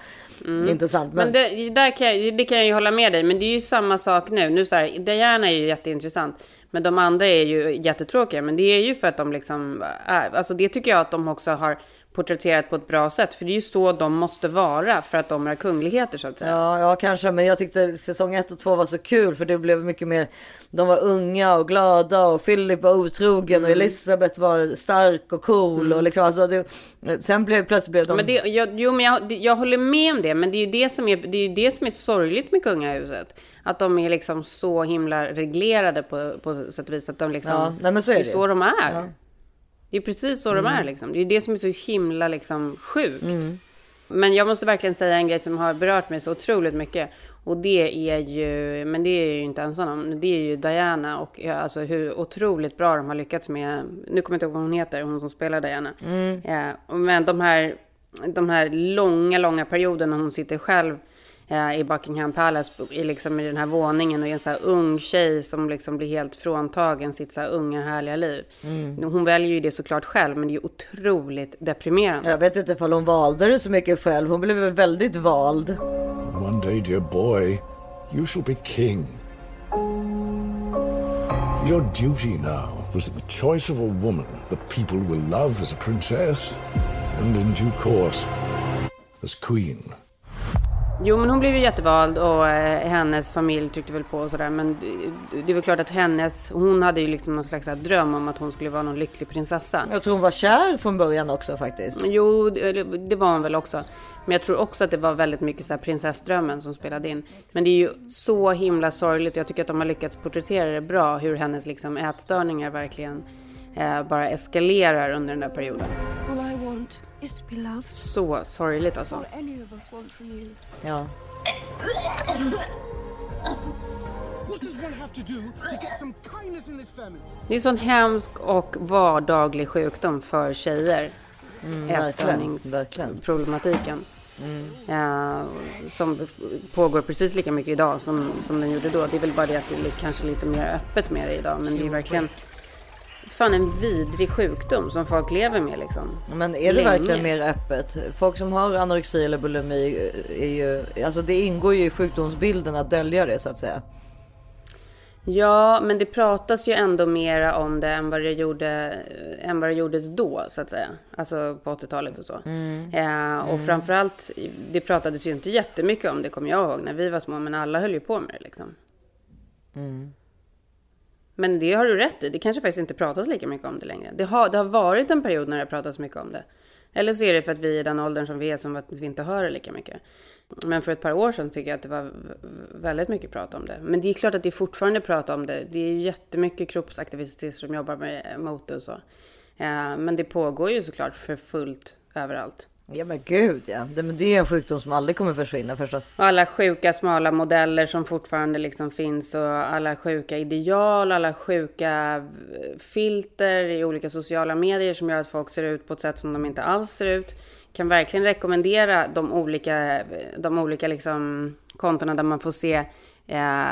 intressant. Men det, där kan jag, det kan jag ju hålla med dig, men det är ju samma sak nu. nu så här, Diana är ju jätteintressant. Men de andra är ju jättetråkiga. Men det är ju för att de liksom är, alltså det tycker jag att de också har porträtterat på ett bra sätt. För det är ju så de måste vara för att de är kungligheter så att säga. Ja, ja, kanske, men jag tyckte säsong ett och två var så kul för det blev mycket mer. De var unga och glada och Philip var otrogen och Elisabeth var stark och cool och liksom alltså. Det, sen blev plötsligt blev de. Men det, jag, jo, men jag, jag håller med om det, men det är ju det som är, det är, ju det som är sorgligt med kungahuset. Att de är liksom så himla reglerade på, på sätt och vis. Att de liksom, Ja, nej, men så är det är det. så de är. Ja. Mm. Det är precis så de är liksom. Det är det som är så himla liksom sjukt. Mm. Men jag måste verkligen säga en grej som har berört mig så otroligt mycket. Och det är ju, men det är jag ju inte ensam om. Det är ju Diana och ja, alltså hur otroligt bra de har lyckats med. Nu kommer jag inte ihåg vad hon heter, hon som spelar Diana. Mm. Ja, men de här, de här långa, långa perioderna hon sitter själv eh, i Buckingham Palace i, liksom, i den här våningen och är en så här ung tjej som liksom blir helt fråntagen sitt så här unga härliga liv. Mm. Hon väljer ju det såklart själv, men det är ju otroligt deprimerande. Jag vet inte ifall hon valde det så mycket själv. Hon blev väl väldigt vald. One day, dear boy, you shall be king. Your duty now was the choice of a woman that people will love as a princess, and in due course, as queen. Jo, men hon blev ju jättevald och eh, hennes familj tryckte väl på och sådär. Men det- det är väl klart att hennes, hon hade ju liksom någon slags här dröm om att hon skulle vara någon lycklig prinsessa. Jag tror hon var kär från början också faktiskt. Jo, det, det var hon väl också. Men jag tror också att det var väldigt mycket så här prinsessdrömmen som spelade in. Men det är ju så himla sorgligt. Jag tycker att de har lyckats porträttera det bra. Hur hennes liksom ätstörningar verkligen eh, bara eskalerar under den där perioden. Want is to be loved. Så sorgligt alltså. Ja. What does one have to do to get some kindness in this family? Det är sån hemsk och vardaglig sjukdom för tjejer. Mm, Ätstörningsproblematiken. Eh, som pågår precis lika mycket idag som, som den gjorde då. Det är väl bara det att det är kanske lite mer öppet med det idag. Men det är verkligen fan en vidrig sjukdom som folk lever med liksom. Men är det Länge. verkligen mer öppet? Folk som har anorexi eller bulimi är ju, alltså det ingår ju i sjukdomsbilden att dölja det så att säga. Ja, men det pratas ju ändå mera om det än vad det, gjorde, än vad det gjordes då, så att säga. Alltså på 80-talet och så. Eh, och Mm. framförallt, det pratades ju inte jättemycket om det, kommer jag ihåg, när vi var små. Men alla höll ju på med det liksom. Men det har du rätt i. Det kanske faktiskt inte pratas lika mycket om det längre. Det har, det har varit en period när det har pratats mycket om det. Eller så är det för att vi är i den åldern som vi är som att vi inte hör det lika mycket. Men för ett par år sedan tycker jag att det var väldigt mycket prat om det. Men det är klart att det är fortfarande prat om det. Det är jättemycket kroppsaktivister som jobbar med, mot det och så. Eh, men det pågår ju såklart för fullt överallt. Ja men gud ja. Det, men det är en sjukdom som aldrig kommer försvinna förstås. Och alla sjuka smala modeller som fortfarande liksom finns och alla sjuka ideal, alla sjuka eh, filter i olika sociala medier som gör att folk ser ut på ett sätt som de inte alls ser ut. Kan verkligen rekommendera de olika, de olika liksom kontona där man får se, eh,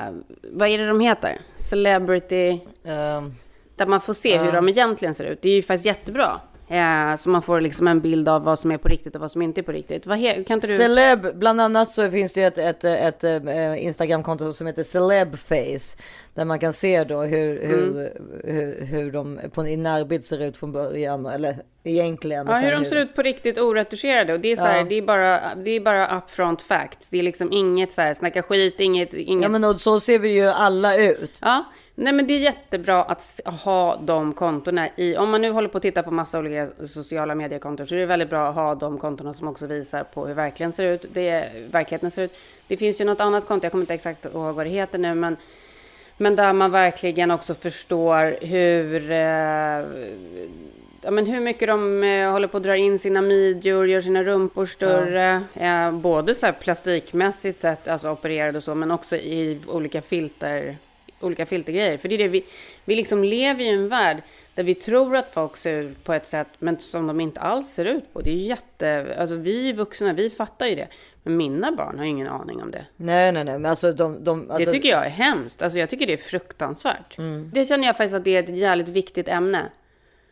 vad är det de heter? Celebrity, Ehm, där man får se hur Ja. de egentligen ser ut. Det är ju faktiskt jättebra. Eh, så man får liksom en bild av vad som är på riktigt och vad som inte är på riktigt. Vad kan inte du... Celeb, bland annat så finns det ett, ett, ett, ett Instagramkonto som heter Celebface. Där man kan se då hur, hur, hur, hur de på, i närbild ser ut från början. Eller egentligen. Ja, hur de ser ut på riktigt oretuscherade. Och det är, så här, Ja. det är, bara, det är bara upfront facts. Det är liksom inget så här, snacka skit, inget... inget... Ja men och så ser vi ju alla ut. Ja, nej men det är jättebra att ha de kontona i. Om man nu håller på att titta på massa olika sociala mediekonton så är det väldigt bra att ha de kontona som också visar på hur verkligheten ser ut. Det, verkligheten ser ut. Det finns ju något annat konto, jag kommer inte exakt ihåg vad det heter nu, men, men där man verkligen också förstår hur, eh, ja, men hur mycket de eh, håller på att dra in sina midjor, gör sina rumpor större. Eh, både så här plastikmässigt sett, alltså opererade och så, men också i olika filter olika filtergrejer. För det är det vi, vi liksom lever i en värld där vi tror att folk ser ut på ett sätt, men som de inte alls ser ut på. Det är jätte... Alltså vi vuxna, vi fattar ju det. Men mina barn har ju ingen aning om det. Nej, nej, nej, men alltså de... de alltså, Det tycker jag är hemskt. Alltså jag tycker det är fruktansvärt. Mm. Det känner jag faktiskt att det är ett jävligt viktigt ämne.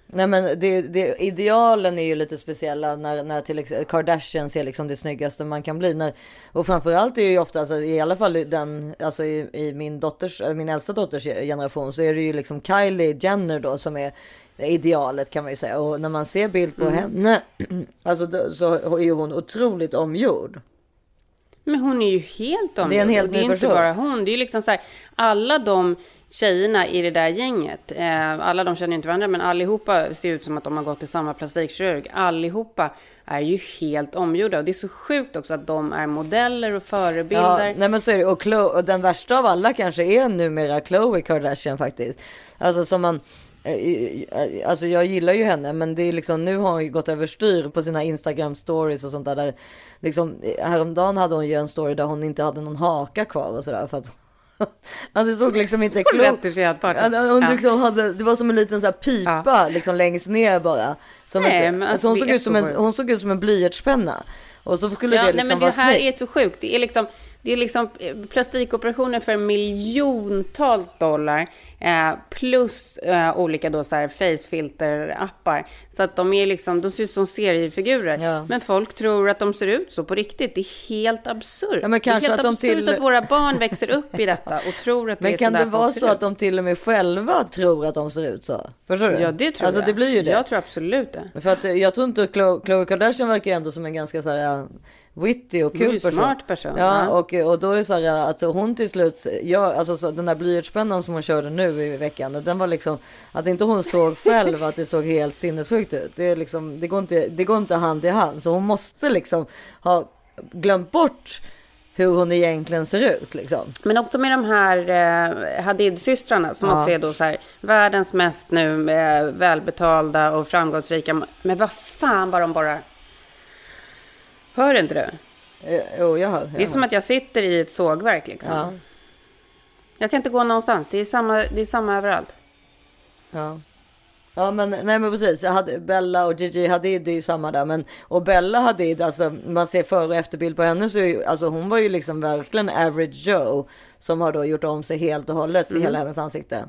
Nej men det, det, idealen är ju lite speciella när, när till exempel Kardashians är liksom det snyggaste man kan bli. När, och framförallt är ju ofta, alltså, i alla fall den, alltså i, i min dotters, min äldsta dotters generation så är det ju liksom Kylie Jenner då som är idealet kan man ju säga. Och när man ser bild på Mm. henne, (clears throat) alltså då, så är ju hon otroligt omgjord. Men hon är ju helt omgjord. Det är en helt och det är ny inte bara hon. Det är ju liksom så här, alla de tjejerna i det där gänget, eh, alla de känner ju inte varandra, men allihopa ser ut som att de har gått till samma plastikkirurg. Allihopa är ju helt omgjorda. Och det är så sjukt också att de är modeller och förebilder. Ja, nej men så är det. Och, Chloe, och den värsta av alla kanske är numera Khloe Kardashian faktiskt. Alltså som man... Eh, alltså jag gillar ju henne men det är liksom nu har hon ju gått överstyr på sina Instagram stories och sånt där. där liksom, eh, häromdagen hade hon ju en story där hon inte hade någon haka kvar och sådär för att (laughs) Alltså det såg liksom inte klokt Ja, Hon Ja. liksom hade, det var som en liten så pipa liksom längst ner bara. Som Nej, men alltså alltså, hon, det såg ut som så en, hon såg ut som en blyertspenna. Och så skulle Ja, det nej, liksom men det vara här snyggt. är så sjukt. Det är liksom, det är liksom eh, plastikoperationer för miljontals dollar. Eh, plus eh, olika då så här facefilter-appar. Så att de är liksom, de ser ut som seriefigurer. Ja. Men folk tror att de ser ut så på riktigt. Det är helt absurt. Ja, men kanske det är helt att absurt till- att våra barn växer upp i detta och tror att (laughs) det Men är kan så där det vara så ut. att de till och med själva tror att de ser ut så? Förstår du? Ja, det tror alltså, jag. det blir ju det. Jag tror absolut det. För att eh, jag tror inte Khloe, Kardashian verkar ändå som en ganska så här ja, witty och kul person. smart person, Ja, och, och då är det så här att hon till slut, ja, alltså så, den där blyertspennan som hon körde nu i veckan, den var liksom, att inte hon såg (laughs) själv att det såg helt sinnessjukt ut. Det är liksom, det går inte, det går inte hand i hand. Så hon måste liksom ha glömt bort hur hon egentligen ser ut liksom. Men också med de här eh, Hadid-systrarna som Ja. också är då så här världens mest nu eh, välbetalda och framgångsrika. Men vad fan vad de bara... Hör inte du? Eh, Jo, jag hör. Jag Det är som att jag sitter i ett sågverk liksom. Ja. Jag kan inte gå någonstans. Det är samma, det är samma överallt. Ja. Ja men nej men precis, Jag hade, Bella och Gigi Hadid är ju samma där men och Bella Hadid alltså man ser före och efterbild på henne så är ju, alltså hon var ju liksom verkligen average Joe som har då gjort om sig helt och hållet Mm. i hela hennes ansikte.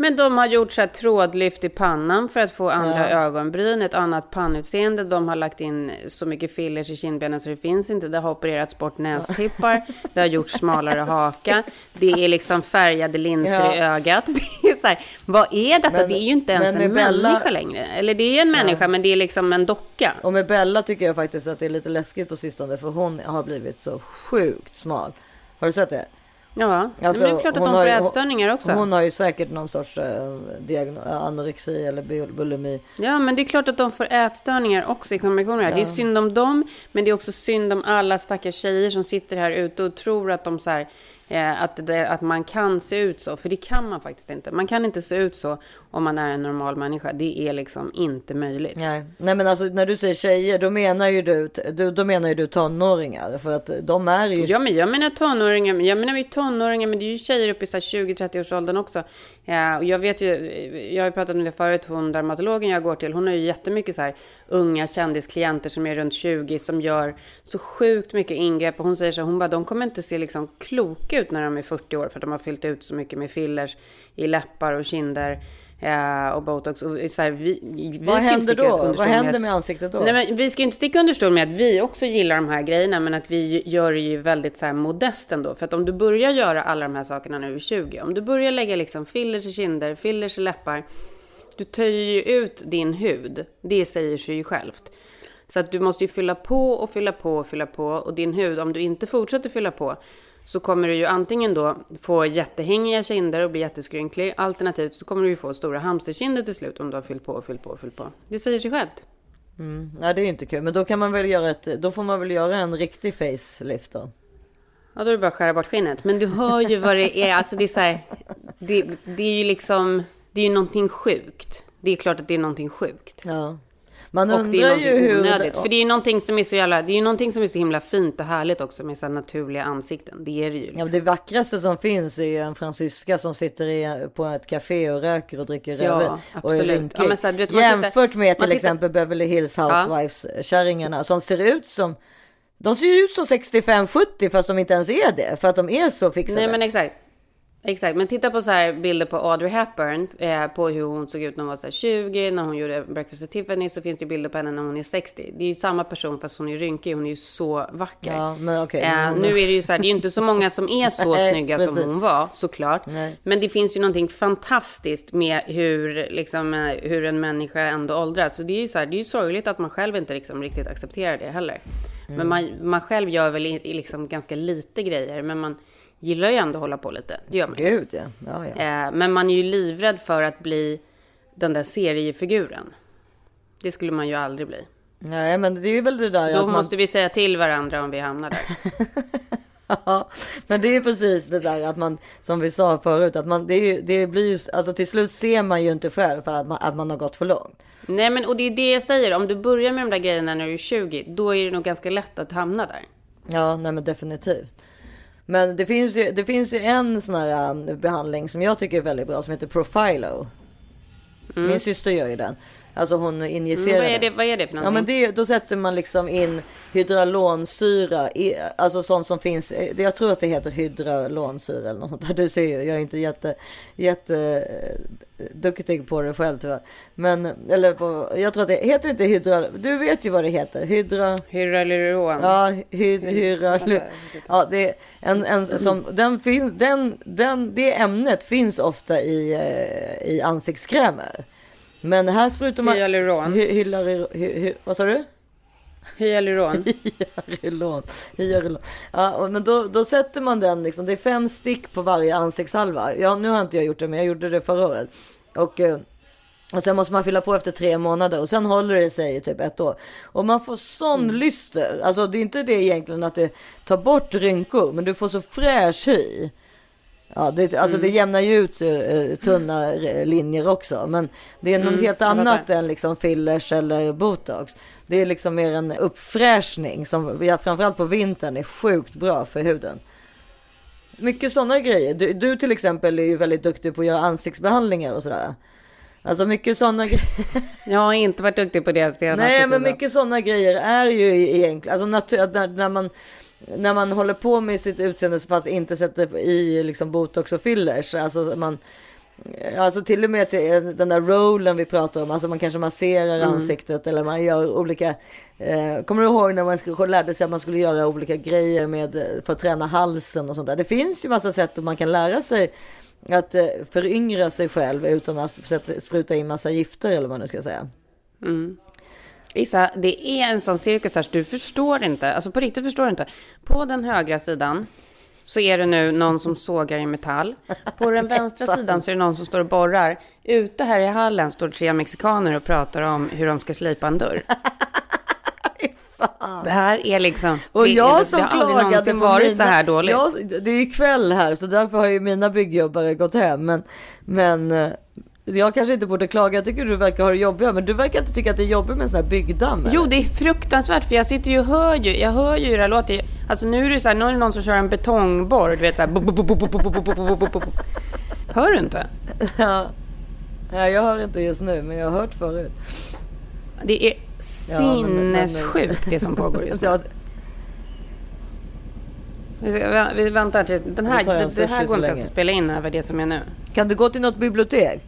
Men de har gjort så här trådlyft i pannan för att få andra Ja. ögonbryn, ett annat pannutseende. De har lagt in så mycket fillers i kindbenen så det finns inte. Det har opererats bort nästippar. (laughs) Det har gjorts smalare haka. Det är liksom färgade linser Ja. i ögat. (laughs) Det är så här, vad är detta? Men- det är ju inte ens en Bella- människa längre. Eller det är en människa, men det är liksom en docka. Och med Bella tycker jag faktiskt att det är lite läskigt på sistone för hon har blivit så sjukt smal. Har du sett det? Ja, Alltså, men det är klart att de får ju- ätstörningar också. Hon har ju säkert någon sorts eh, diagnos, anorexi eller bul- bulimi. Ja, men det är klart att de får ätstörningar också i kombination med det här. Det är synd om dem, men det är också synd om alla stackars tjejer som sitter här ute och tror att de så här, eh, att, det, att man kan se ut så. För det kan man faktiskt inte. Man kan inte se ut så om man är en normal människa. Det är liksom inte möjligt. Nej. Nej men alltså när du säger tjejer då menar ju du, du, då menar ju du tonåringar för att de är ju Ja, men jag menar tonåringar. Jag menar ju tonåringar, men det är ju tjejer upp i så här 20-30 års åldern också. Eh, och jag vet ju, eh, jag har ju pratat om det förut, hon dermatologen jag går till, hon har ju jättemycket så här unga kändisklienter som är runt 20 som gör så sjukt mycket ingrepp. Och hon säger så här, hon bara, de kommer inte se liksom kloka ut när de är 40 år för att de har fyllt ut så mycket med fillers i läppar och kinder. Ja, och botox. Och så här, vi, vi Vad händer då? Vad händer med ansiktet då? Nej, men vi ska ju inte sticka under stol med att vi också gillar de här grejerna, men att vi gör det ju väldigt så här modest ändå. För att om du börjar göra alla de här sakerna när du är 20, om du börjar lägga liksom fillers i kinder, fillers i läppar, du töjer ju ut din hud. Det säger sig ju självt. Så att du måste ju fylla på och fylla på och fylla på. Och din hud, om du inte fortsätter fylla på, så kommer du ju antingen då få jättehängiga kinder och bli jätteskrynklig. Alternativt så kommer du ju få stora hamsterkinder till slut om du har fyllt på och fyllt på och fyllt på. Det säger sig självt. Nej det är inte kul men då kan man väl göra ett, då får man väl göra en riktig facelift då. Ja, då är det bara att skära bort skinnet. Men du hör ju vad det är. Alltså det är så här, det, det är ju liksom, det är ju någonting sjukt. Det är klart att det är någonting sjukt. Ja. Man och undrar det är ju onödigt. För det är ju någonting som är så jävla, det är ju någonting som är så himla fint och härligt också med så här naturliga ansikten. Det är det ju. Ja, det vackraste som finns är ju en fransyska som sitter i, på ett café och röker och dricker Ja, rödvin. Och är absolut. Ja, här, vet, Jämfört tittar- med till tittar- exempel Beverly Hills Housewives-kärringarna som ser ut som... De ser ju ut som 65-70 fast de inte ens är det. För att de är så fixade. Nej men exakt. Exakt, men titta på så här bilder på Audrey Hepburn, eh, på hur hon såg ut när hon var så här 20, när hon gjorde Breakfast at Tiffany så finns det bilder på henne när hon är 60. Det är ju samma person fast hon är rynkig, hon är ju så vacker. Ja, men okej. Eh, nu är det ju så här, det är ju inte så många som är (laughs) så snygga som hon var, såklart. Nej. Men det finns ju någonting fantastiskt med hur, liksom, eh, hur en människa ändå åldras. Så det är ju så här, det är ju sorgligt att man själv inte liksom riktigt accepterar det heller. Mm. Men man, man själv gör väl liksom ganska lite grejer, men man gillar ju ändå att hålla på lite. Det gör man. Gud ja. ja, ja. Eh, men man är ju livrädd för att bli den där seriefiguren. Det skulle man ju aldrig bli. Nej men det är väl det där Då man... måste vi säga till varandra om vi hamnar där. (laughs) Ja, men det är precis det där att man, som vi sa förut, att man, det, är det blir ju, alltså till slut ser man ju inte själv för att man, att man har gått för långt. Nej, men och det är det jag säger. Om du börjar med de där grejerna när du är 20, då är det nog ganska lätt att hamna där. Ja, nej men definitivt. Men det finns ju, det finns ju en sån här um, behandling som jag tycker är väldigt bra som heter Profilo. Min syster gör ju den. Alltså hon injicerar Mm, vad, är det, vad är det för Ja någonting? men det, då sätter man liksom in hydralonsyra, i, alltså sånt som finns, eh, jag tror att det heter hydralonsyra eller något. Du ser ju, jag är inte jätte, jätte duktig på det själv tyvärr. Men, eller på, jag tror att det heter inte hydra, du vet ju vad det heter, hydra... Hyaluron. Ja, hy, hyra, ja, det är en, en som, den finns, den, den, det ämnet finns ofta i, eh, i ansiktskrämer. Men här sprutar man... Hyaluron. Hy, hyaluron hy, hy, vad sa du? Hyaluron. (laughs) Hyaluron. Hyaluron. Ja, men då, då sätter man den liksom, det är fem stick på varje ansiktshalva. Ja, nu har inte jag gjort det, men jag gjorde det förra året. Och, eh, och sen måste man fylla på efter tre månader och sen håller det sig i typ ett år. Och man får sån Mm. lyster. Alltså det är inte det egentligen att det tar bort rynkor, men du får så fräsch hy. Ja, det, alltså Mm. det jämnar ju ut eh, tunna eh, linjer också. Men det är något Mm, helt jag fattar. annat än liksom fillers eller botox. Det är liksom mer en uppfräschning som ja, framförallt på vintern är sjukt bra för huden. Mycket sådana grejer. Du, du till exempel är ju väldigt duktig på att göra ansiktsbehandlingar och sådär. Alltså mycket sådana grejer. (laughs) Jag har inte varit duktig på det senaste Nej, men mycket sådana grejer är ju egentligen, alltså när, när man när man håller på med sitt utseende fast inte sätter i liksom botox och fillers, alltså man Alltså till och med till den där rollen vi pratar om, alltså man kanske masserar Mm. ansiktet eller man gör olika eh, Kommer du ihåg när man skulle- lärde sig att man skulle göra olika grejer med, eh, för att träna halsen och sånt där. Det finns ju massa sätt och man kan lära sig att eh, föryngra sig själv utan att spruta in massa gifter eller vad man nu ska säga. Issa, det är en sån cirkus här, så du förstår inte. Alltså på riktigt förstår du inte. På den högra sidan så är det nu någon som sågar i metall. På den (laughs) vänstra sidan så är det någon som står och borrar. Ute här i hallen står tre mexikaner och pratar om hur de ska slipa en dörr. (laughs) Det här är liksom... Och det, jag som det har klagade någonsin på varit mina, så här dåligt. Jag, det är ju kväll här så därför har ju mina byggjobbare gått hem. Men, men eh, jag kanske inte borde klaga. Jag tycker du verkar ha det jobbigare. Men du verkar inte tycka att det är jobbigt med en sån här byggdamm. Jo, det är fruktansvärt. För jag sitter ju och hör ju. Jag hör ju hur det låter. Alltså nu är det så här, nu är det någon som kör en betongborr. Du vet så här. Hör du inte? Ja. ja, jag hör inte just nu. Men jag har hört förut. Det är sinnessjukt det som pågår just nu. Vi väntar till... Den här, det, här går inte att spela in över det som är nu. Kan du gå till något bibliotek?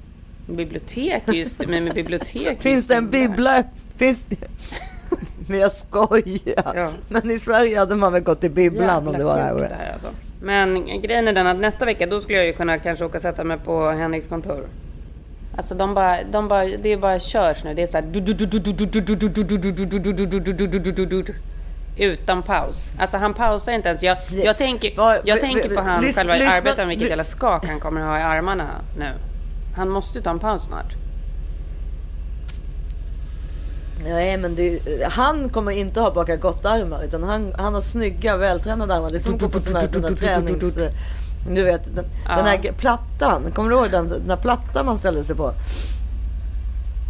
Bibliotek just men med bibliotek. Finns det en bibbla? Finns Men jag skojar. Ja. Men i Sverige hade man väl gått till bibblan om det var det här det här alltså. Men grejen är den att nästa vecka då skulle jag ju kunna kanske åka och sätta mig på Henriks kontor. Alltså de bara, de bara, det är bara körs nu. Det är så här utan paus. Alltså han pausar inte ens. Jag, jag tänker, jag tänker på han själva i arbetaren vilket jävla skak han kommer ha i armarna nu. Han måste ta en paus snart. Nej men det, han kommer inte ha baka gott-armar utan han, han har snygga vältränade armar. Det är som att gå på sån här, den där tränings... Du vet den, Ja. den här plattan. Kommer du ihåg den, den där plattan man ställde sig på?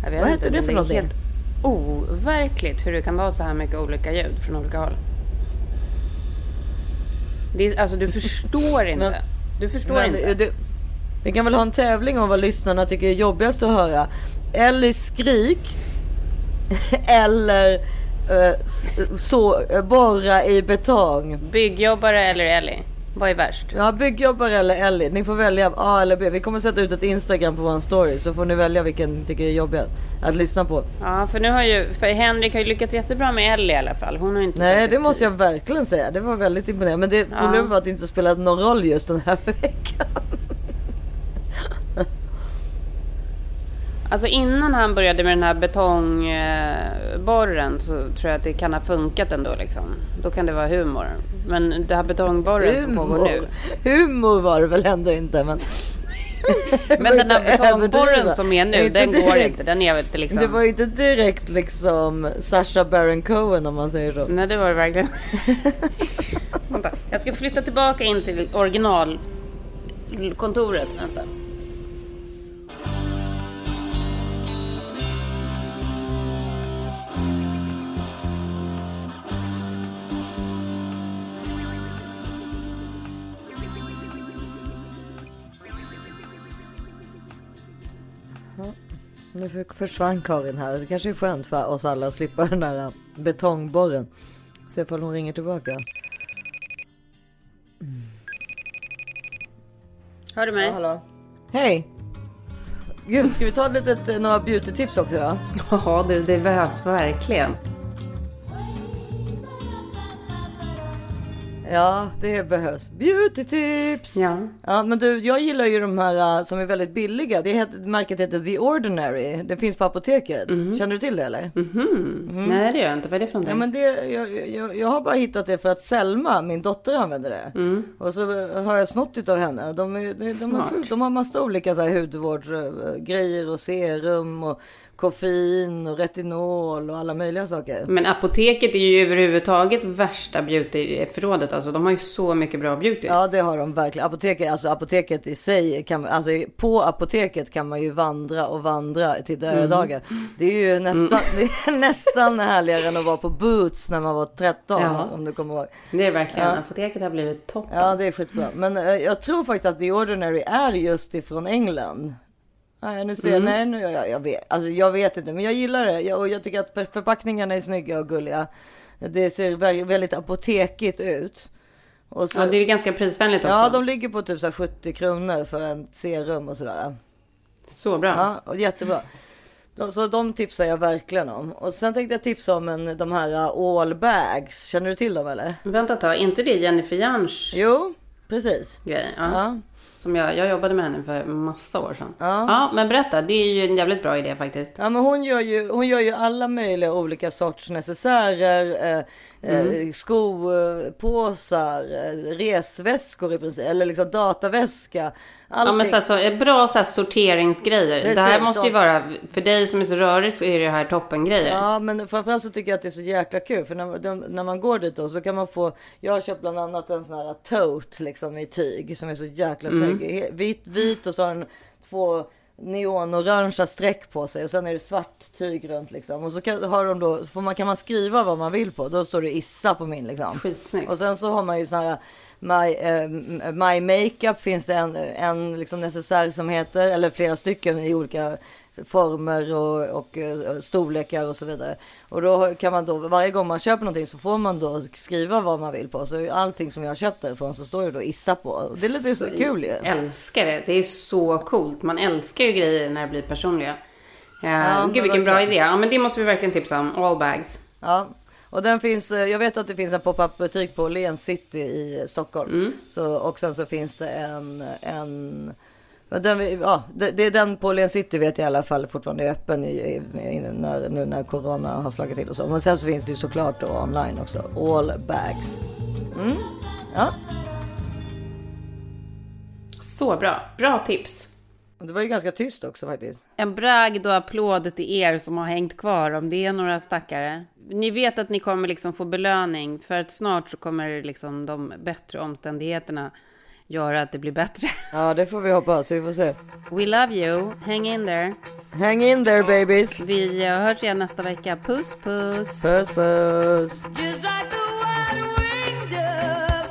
Jag vet Vad heter det för är någonting? helt overkligt hur det kan vara så här mycket olika ljud från olika håll. Det är, alltså du förstår (laughs) inte. Men- Du förstår Men inte. det- det- Vi kan väl ha en tävling om vad lyssnarna tycker är jobbigast att höra. Ellis skrik. (laughs) eller eh, så, eh, borra i betong. Byggjobbare eller Ellie? Vad är värst? Ja, byggjobbare eller Ellie. Ni får välja A eller B. Vi kommer sätta ut ett Instagram på vår story så får ni välja vilken ni tycker är jobbigast att lyssna på. Ja, för nu har ju... För Henrik har ju lyckats jättebra med Ellie i alla fall. Hon har inte... Nej, det måste jag verkligen säga. Det var väldigt imponerande. Men det Ja. problemet var att det inte spelat någon roll just den här (laughs) veckan. (laughs) Alltså innan han började med den här betongborren så tror jag att det kan ha funkat ändå liksom. Då kan det vara humor. Men det här betongborren som pågår nu. Humor var det väl ändå inte. Men, (laughs) Men den här (laughs) betongborren som är nu, Inte den går direkt. inte. Den är inte liksom... Det var ju inte direkt liksom Sasha Baron Cohen om man säger så. Nej, det var det verkligen. Vänta, jag ska flytta tillbaka in till originalkontoret. Vänta. Nu för- försvann Karin här. Det kanske är skönt för oss alla att slippa den där betongborren. Se ifall hon ringer tillbaka. Hör du mig? Ja, hallå. Hej! Gud, ska vi ta lite, eh, några beauty-tips också då? (laughs) Ja, du, det behövs verkligen. Ja, det behövs. Beauty-tips! Ja. Ja, men du, jag gillar ju de här uh, som är väldigt billiga. Det heter, märket heter The Ordinary. Det finns på apoteket. Känner du till det eller? Nej, det gör jag inte. Vad är det för någonting? Ja, men det, jag, jag, jag har bara hittat det för att Selma, min dotter, använder det. Och så har jag snott utav henne. De, är, de, de, Smart. fult. de har massa olika så här, hudvårdsgrejer och serum och koffein och retinol och alla möjliga saker. Men apoteket är ju överhuvudtaget värsta beautyförrådet. Alltså de har ju så mycket bra beauty. Ja det har de verkligen. Apoteket, alltså apoteket i sig, kan, alltså på apoteket kan man ju vandra och vandra till döda dagar. Det är ju nästan, det är nästan härligare än att vara på Boots när man var 13 Ja. om du kommer ihåg. Det är verkligen. Ja. Apoteket har blivit toppen. Ja det är skitbra. Men eh, jag tror faktiskt att The Ordinary är just ifrån England. Nej, nu ser jag, nej, nu, jag, jag, vet, alltså, jag vet inte, men jag gillar det. Jag, och jag tycker att förpackningarna är snygga och gulliga. Det ser vä- väldigt apotekigt ut. Och så, Ja, det är ganska prisvänligt också. Ja, de ligger på typ så här 70 kronor för en serum och sådär. Så bra. Ja, och jättebra. De, så de tipsar jag verkligen om. Och sen tänkte jag tipsa om en, de här uh, all bags. Känner du till dem eller? Vänta ett tag, inte det Jennifer Jarns Jo, precis. grej? Ja. Ja. Som jag, jag jobbade med henne för massa år sedan. Ja. ja, men berätta. Det är ju en jävligt bra idé faktiskt. Ja men hon gör ju, hon gör ju alla möjliga olika sorts necessärer, eh, Mm. eh, skopåsar, eh, resväskor i princip, eller liksom dataväska. Allting. Ja, men så här, så, eh, bra så här, sorteringsgrejer. Precis, det här måste ju så. vara, för dig som är så rörigt så är det här toppengrejer. Ja men framförallt så tycker jag att det är så jäkla kul för när, de, när man går dit då så kan man få Jag har köpt bland annat en sån här tote liksom i tyg som är så jäkla Mm. He- Vit, vit och så har den två neonorangea streck på sig och sen är det svart tyg runt liksom. Och så kan, har de då, får man, kan man skriva vad man vill på. Då står det Issa på min liksom. Skitsnyggt. Och sen så har man ju sån här My, eh, My Makeup finns det en, en liksom necessär som heter, eller flera stycken i olika former och, och eh, storlekar och så vidare. Och då kan man då, varje gång man köper någonting så får man då skriva vad man vill på. Så allting som jag har köpt därifrån så står det då Issa på. Och det är lite så kul ju. Älskar det. Det är så coolt. Man älskar ju grejer när det blir personliga. Ja, men gud vilken bra idé. Ja, men det måste vi verkligen tipsa om. All bags. Ja, och den finns, eh, jag vet att det finns en pop-up butik på Len City i Stockholm. Så, och sen så finns det en, en ja, den, ja, det, är den på Len City vet jag i alla fall fortfarande är öppen i, i, när, nu när corona har slagit till och så. Men sen så finns det ju såklart då online också. All bags. Mm. Ja, Så bra. Bra tips. det var ju ganska tyst också faktiskt. En bragd och applåd till er som har hängt kvar om det är några stackare. Ni vet att ni kommer liksom få belöning för att snart så kommer liksom de bättre omständigheterna göra att det blir bättre. (laughs) Ja, det får vi hoppas. Vi får se. We love you. Hang in there. Hang in there babies. Vi eh, hörs igen nästa vecka. Puss puss. Puss puss. Just like the white winged dove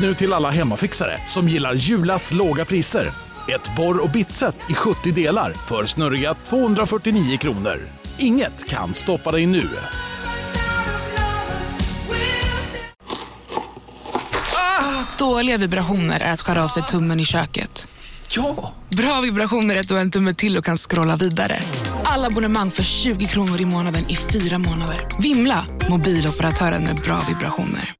Just nu till alla hemmafixare som gillar Julas låga priser. Ett borr och bitset i 70 delar för snurriga 249 kronor. Inget kan stoppa dig nu. Dåliga vibrationer är att skära av sig tummen i köket. Ja! Bra vibrationer är att du har en tumme till och kan scrolla vidare. Alla abonnemang för 20 kronor i månaden i fyra månader. Vimla! Mobiloperatören med bra vibrationer.